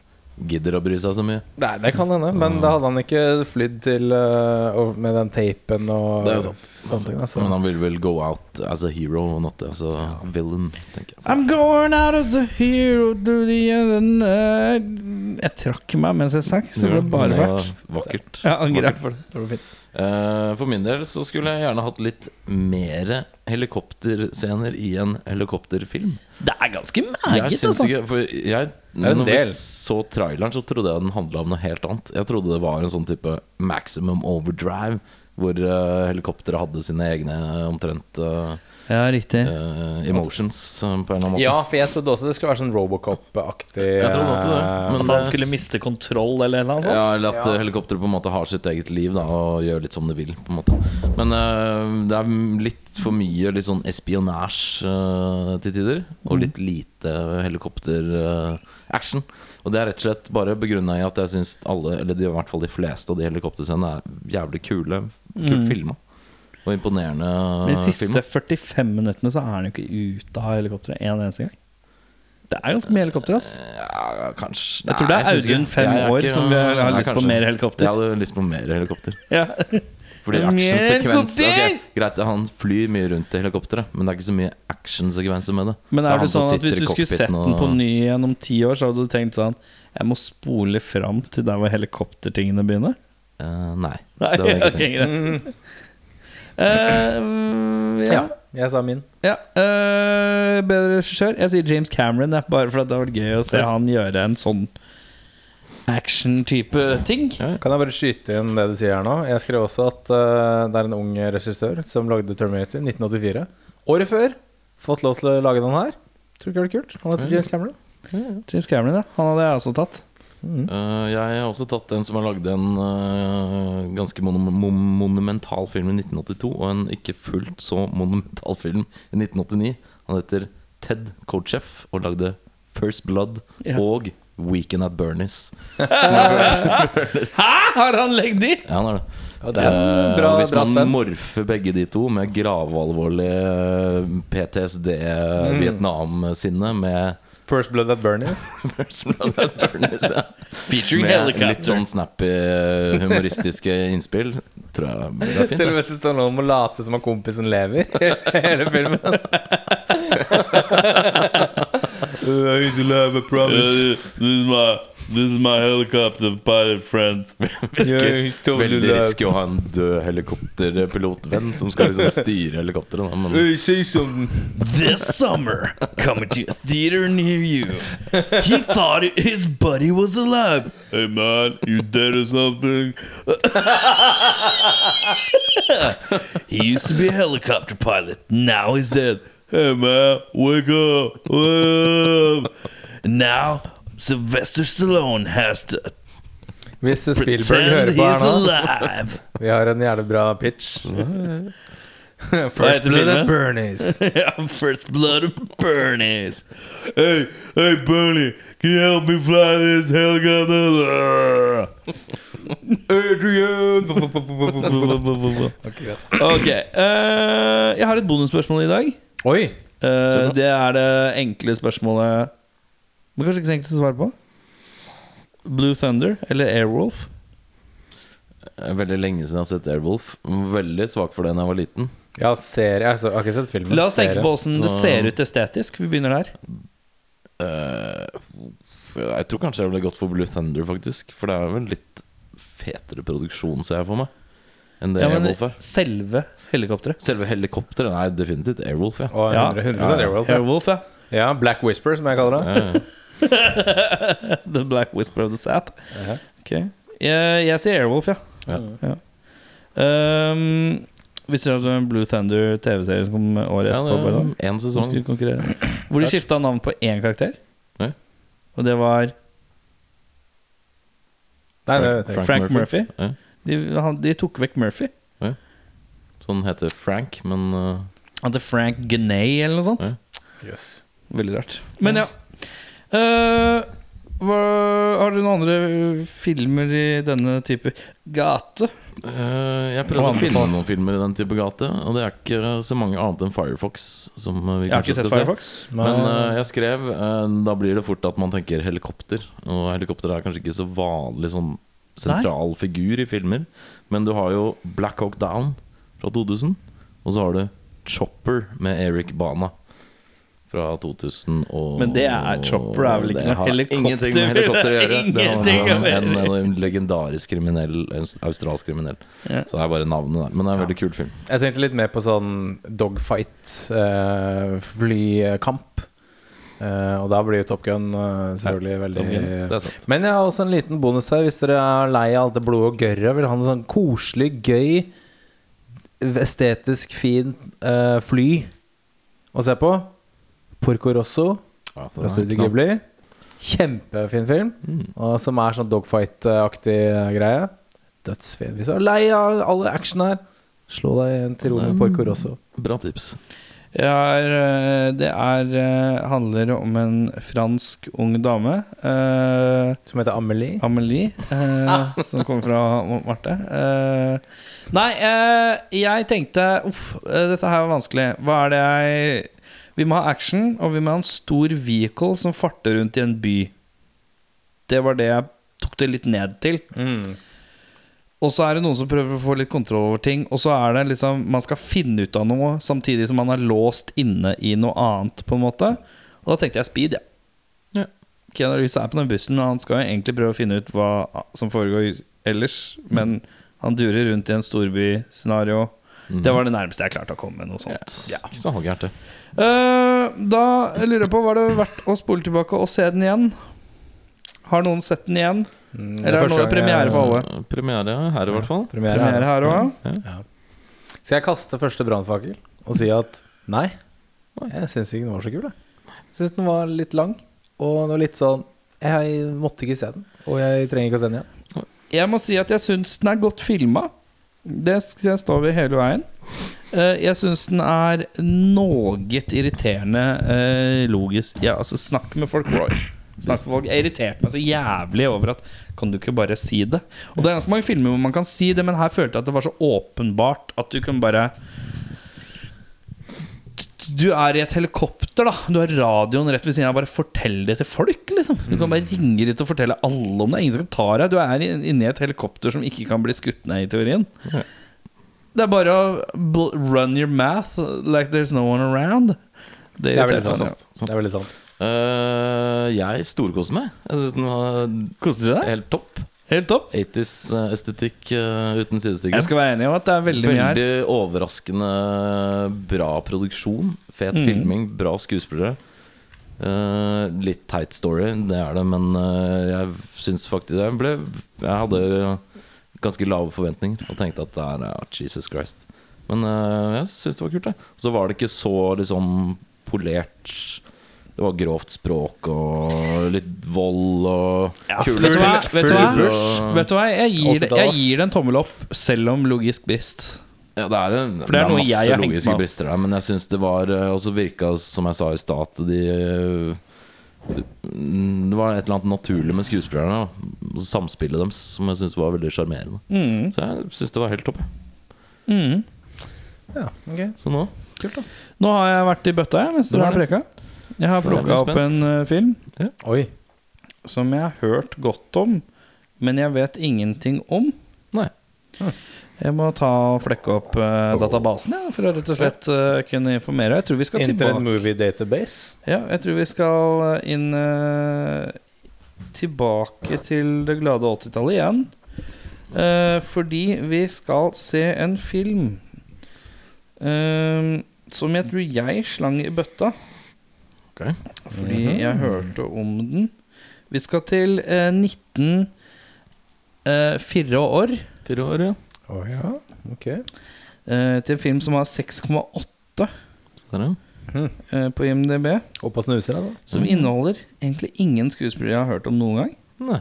gidder å bry seg så mye. Nei, det kan hende, men da hadde han ikke flydd til uh, med den tapen og Det er sant. sånne ting. Altså. Men han vil vel go out as a hero, not as a villain, tenker jeg. I'm going out as a hero to the end Jeg trakk meg mens jeg sang, så det ble bare Ja. Vakkert. Jeg angrer for det. det var fint. Eh, For min del så skulle jeg gjerne hatt litt mer helikopterscener i en helikopterfilm. Det er ganske Jeg meget, altså. ikke For jeg Når vi så traileren, så trodde jeg den handla om noe helt annet. Jeg trodde det var en sånn type maximum overdrive, hvor uh, helikopteret hadde sine egne omtrent eh, Ja, riktig. uh, emotions, eh, på en eller annen måte. Ja, for jeg trodde også det skulle være sånn Robocop-aktig. Jeg trodde også det, øh, men- At han skulle miste kontroll eller noe sånt? Ja, eller at Ja. eh, helikopteret på en måte har sitt eget liv da, og gjør litt som det vil. på en måte Men uh, det er litt for mye litt sånn espionasje uh, til tider. Og litt lite helikopter-action. og det er rett og slett bare begrunna i at jeg syns alle, eller i hvert fall de fleste av de helikopterscenene er jævlig kule. Kult filma. Og imponerende De siste filma. 45 minuttene så er han jo ikke ute av helikopteret en eneste gang. Det er ganske mye helikopter, ass. Ja, kanskje Jeg tror det er Audun, fem jeg år, ikke- som har Nei, lyst på mer helikopter. Jeg hadde lyst på mer helikopter. Ja. Fordi actionsekvens helikopter! ok, Greit, han flyr mye rundt i helikopteret, men det er ikke så mye actionsekvenser med det. Men er det sånn at hvis du skulle sett den på ny igjen om ti år, så hadde du tenkt sånn Jeg må spole fram til der hvor helikoptertingene begynner? Uh, nei, Nei, det hadde jeg ikke tenkt. greit. Eh, ja. Ja, jeg sa min. ja. uh, bedre regissør? Jeg sier James Cameron, ja, bare for at det har vært gøy å se han gjøre en sånn action-type ting. Kan jeg bare skyte inn det du sier her nå? Jeg skrev også at uh, det er en ung regissør som lagde Terminator 1984. Året før. Fått lov til å lage den her. Tror ikke det er kult. Han heter James Cameron. James Cameron, ja. Han hadde jeg også tatt. Eh, jeg har også tatt en som har lagd en uh, ganske mon mon monumental film i 1982, og en ikke fullt så monumental film i 1989. Han heter Ted Kocheff og lagde First Blood Ja. og Weekend at Bernies. Hæ! Har han legd de? Ja, han har det. Ja, det er Eh, bra, hvis bra man spenn. morfer begge de to med gravalvorlig eh, PTSD, Mm. Med First Blood at Bernies. First Blood at Bernies, ja. Featuring Med helicopter. litt sånn snappy, eh, humoristiske innspill. Tror jeg det er fint. Sylvester Stallone må late som om kompisen lever hele filmen. this is my This is my helicopter pilot friend. Veldig risky å ha en død helikopterpilotvenn som skal liksom styre helikopteret. da, Men This summer, coming to a theater near you. He thought his buddy was alive. Hey man, you dead or something? he used to be a helicopter pilot. Now he's dead. Hey man, wake up, wake up. Now Sylvester Stallone has to Hvis Spielberg hører på her nå. Vi har en jævlig bra pitch. First Blood of Bernie's. yeah, first blood of Bernie's. Hey, hey, Bernie, can you help me fly this helicopter? Adrian ok, uh, jeg har et bonusspørsmål i dag. Oi! uh, det er det enkle spørsmålet Men kanskje ikke så enkelt å svare på. Blue Thunder eller Airwolf? veldig lenge siden jeg har sett Airwolf. Veldig svak for det da jeg var liten. Ja, serie. Altså, jeg har ikke sett filmen. La oss tenke på åssen det ser ut estetisk. Vi begynner der. Uh, jeg tror kanskje jeg ville gått for Blue Thunder, faktisk. For det er vel litt fetere produksjon, ser jeg for meg, enn det Ja, men Airwolf er. selve helikopteret. Selve helikopteret Nei, definitivt Airwolf, ja. Og 100, 100, 100 Airwolf. Ja. Airwolf, ja. ja, Black Whisper, som jeg kaller det. Ja, ja. The Black Whisper of the Sat. Uh -huh. okay. Jeg, jeg sier Airwolf, ja. Ja. Um, visste du at det var en Blue Thunder TV-serie som kom året etterpå? En sesong. Hvor de skifta navn på én karakter. Ja. Og det var Nei, det Frank. Frank Murphy. Murphy. De, han, de tok vekk Murphy. Sånn heter Frank, men uh, Han heter Frank Genay eller noe sånt. Yes. Veldig rart. Men ja. Eh, hva, har dere noen andre filmer i denne type gate? Uh, Jeg prøvde å finne noen filmer i den type gate, og det er ikke så mange annet enn Firefox. Som uh, vi Jeg har ikke sett skal se. Firefox. Men uh, jeg skrev uh, Da blir det fort at man tenker helikopter. Og helikopter er kanskje ikke så vanlig sånn sentral figur i filmer. Men du har jo Black Hawk Down fra 2000. Og så har du Chopper med Eric Bana fra 2000. Og Men det er- Chopper er vel ikke noe helikopter? Ingenting med helikopter å gjøre. Det var en, gjøre. en legendarisk kriminell, en australsk kriminell. Ja. Så det er bare navnet der. Men det er en veldig kul film. Jeg tenkte litt mer på sånn dogfight, eh, flykamp. Uh, og da blir jo Top Gun uh, selvfølgelig veldig Gun. Men jeg har også en liten bonus her. Hvis dere er lei av alt det blodet og gørret, vil ha en sånn koselig, gøy, estetisk fin uh, fly å se på. Porco Rosso Ja, fra Studio. Ghibli. Kjempefin film. Mm. Og som er sånn dogfight-aktig greie. Dødsfin. Hvis du er lei av all action her, slå deg en til ro med Porco Rosso. Bra tips. Er, eh, det er, eh, handler om en fransk ung dame. eh, Som heter Amelie. Amelie, eh, som kommer fra Marte. Eh, nei, eh, jeg tenkte Uff, eh, dette her var vanskelig. Hva er det jeg Vi må ha action, og vi må ha en stor vehicle som farter rundt i en by. Det var det jeg tok det litt ned til. Mm. Og så er det noen som prøver å få litt kontroll over ting. Og så er det liksom Man skal finne ut av noe samtidig som man er låst inne i noe annet, på en måte. Og da tenkte jeg speed, ja. Ja. Keanu Reeves er på den bussen, og han skal jo egentlig prøve å finne ut hva som foregår ellers. Men han durer rundt i en storbyscenario. Mhm. Det var det nærmeste jeg klarte å komme med noe sånt. Ja, ikke så halvgærent, det. Uh, da lurer jeg på, var det verdt å spole tilbake og se den igjen? Har noen sett den igjen? Mm, Eller er det nå premiere for alle? Premiere her, i hvert fall. Premiere, Premiere her òg? Skal jeg kaste første brannfakkel og si at nei? Jeg syns ikke den var så kul. Jeg syns den var litt lang. Og den var litt sånn Jeg måtte ikke se den, og jeg trenger ikke å se den igjen. Jeg må si at jeg syns den er godt filma. Det står vi hele veien. Eh, Jeg syns den er noe irriterende eh, logisk. Ja, altså, snakk med folk, Roy. Snakk med folk Jeg irriterte meg så jævlig over at Kan du ikke bare si det? Og det er ganske mange filmer hvor man kan si det, men her følte jeg at det var så åpenbart at du kunne bare Du er i et helikopter, da. Du har radioen rett ved siden av. Bare fortell det til folk, liksom. Du kan bare ringe dit og fortelle alle om det. Ingen som kan ta deg. Du er i- inni et helikopter som ikke kan bli skutt ned, i teorien. Ja. Det er bare å bl- run your math like there's no one around. Det er veldig sant. sant. Det er veldig sant. Uh, jeg storkoser meg. Jeg syns den var Koster du deg? helt topp. Helt topp. 80s-estetikk eh, uten sidestykke. Jeg skal være enig om at det er veldig, mye her. Veldig overraskende bra produksjon. Fet mm. filming, bra skuespillere. Uh, litt teit story, det er det, men uh, jeg syns faktisk jeg ble Jeg hadde ganske lave forventninger og tenkte at det er uh, Jesus Christ. Men eh, jeg syns det var kult, det. Så var det ikke så liksom polert. Det var grovt språk og litt vold og kule vet, du hva? vet du hva? og- Vet du hva? Jeg gir, det, jeg gir det en tommel opp, selv om logisk brist. Ja, det er, en, For det er noe masse jeg logiske brister der, men jeg syns det var eh, også virka, som jeg sa i stad, de eh, Det var et eller annet naturlig med skuespillerne. da. Samspillet deres som jeg syns var veldig sjarmerende. Mm. Så jeg syns det var helt topp. Mm. Ja, okay. Så nå Nå har jeg vært i bøtta jeg, mens Du har preka. Jeg har plukka opp en uh, film Oi. som jeg har hørt godt om, men jeg vet ingenting om. Nei. Jeg må ta og flekke opp uh, databasen ja, for å rett og slett uh, kunne informere. Jeg tror vi skal Internet tilbake Movie Database. Ja, jeg tror vi skal inn uh, Tilbake til det glade 80-tallet igjen. Eh, fordi vi skal se en film som jeg tror jeg slang i bøtta. Ok. Fordi jeg hørte om den. Vi skal til eh, 1904 år. Fire år, ja. Å ja, ok. Eh, til en film som har 6,8 Så der, ja. eh, på IMDb. Opp og snuser, altså. Som inneholder egentlig ingen skuespillere jeg har hørt om noen gang. Nei.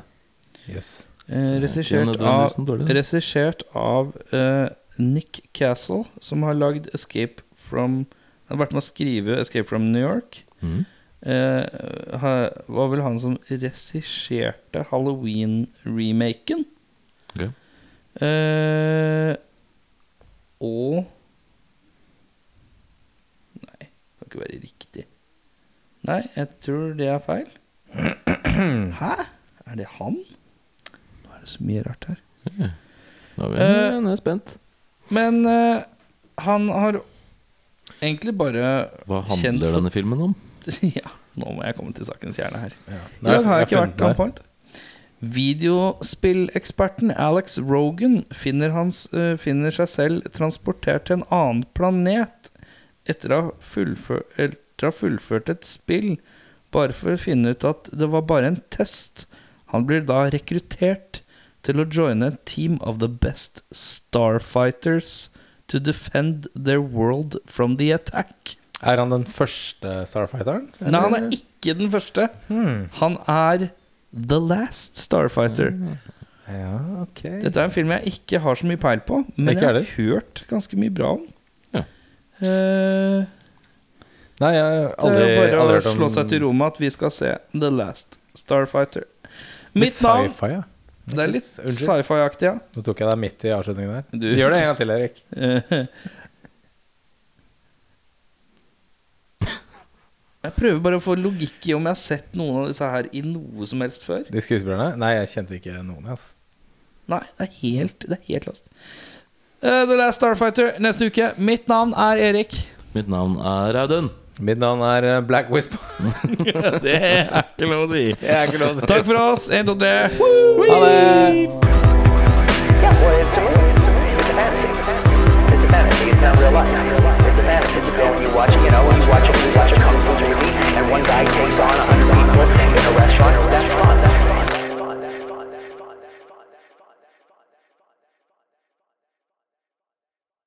Yes. Eh, Ikke Regissert av, nødvendigvis noe dårlig, det. regissert av eh, Nick Castle, som har lagd 'Escape from' Han har vært med å skrive 'Escape from New York'. Eh, var vel han som regisserte Halloween-remaken. Ok. Eh, og Nei, det kan ikke være riktig. Nei, jeg tror det er feil. Hæ? Er det han? Nå er det så mye rart her. Nå er Eh, jeg spent. Men eh, han har egentlig bare Hva handler denne filmen om? Ja, nå må jeg komme til sakens kjerne her. Ja. I dag har jeg ikke vært on point. Videospilleksperten Alex Rogan finner, hans, uh, finner seg selv transportert til en annen planet etter å ha fullfør, etter å ha fullført et spill, bare for å finne ut at det var bare en test. Han blir da rekruttert til å joine et team of the best starfighters to defend their world from the attack. Er han den første Starfighteren? Nei, han er ikke den første. Hmm. Han er The Last Starfighter. Ja, ok. Dette er en film jeg ikke har så mye peil på, men jeg har hørt ganske mye bra om. Ja. Uh, Nei, jeg har det aldri, er bare å slå seg til ro med at vi skal se The Last Starfighter. Litt Mitt navn sci-fi, ja. Det er litt sci-fi-aktig, ja. Nå tok jeg deg midt i avslutningen der. Du- Gjør det en gang til, Erik. Jeg prøver bare å få logikk i om jeg har sett noen av disse her i noe som helst før. De skuespillerne? Nei, jeg kjente ikke noen. Ass. Nei, det er helt, det er helt lost. Uh, The Last Starfighter neste uke. Mitt navn er Erik. Mitt navn er Audun. Mitt navn er Black Whisp det er ikke lov å si. Takk for oss. 1, 2, 3. Ha det. Yeah, well, it's a movie. It's a movie. It's a fantasy. It's a fantasy. It's not real life. It's a fantasy. You go and you watch, you know. Guy takes on a honeycomb in a restaurant.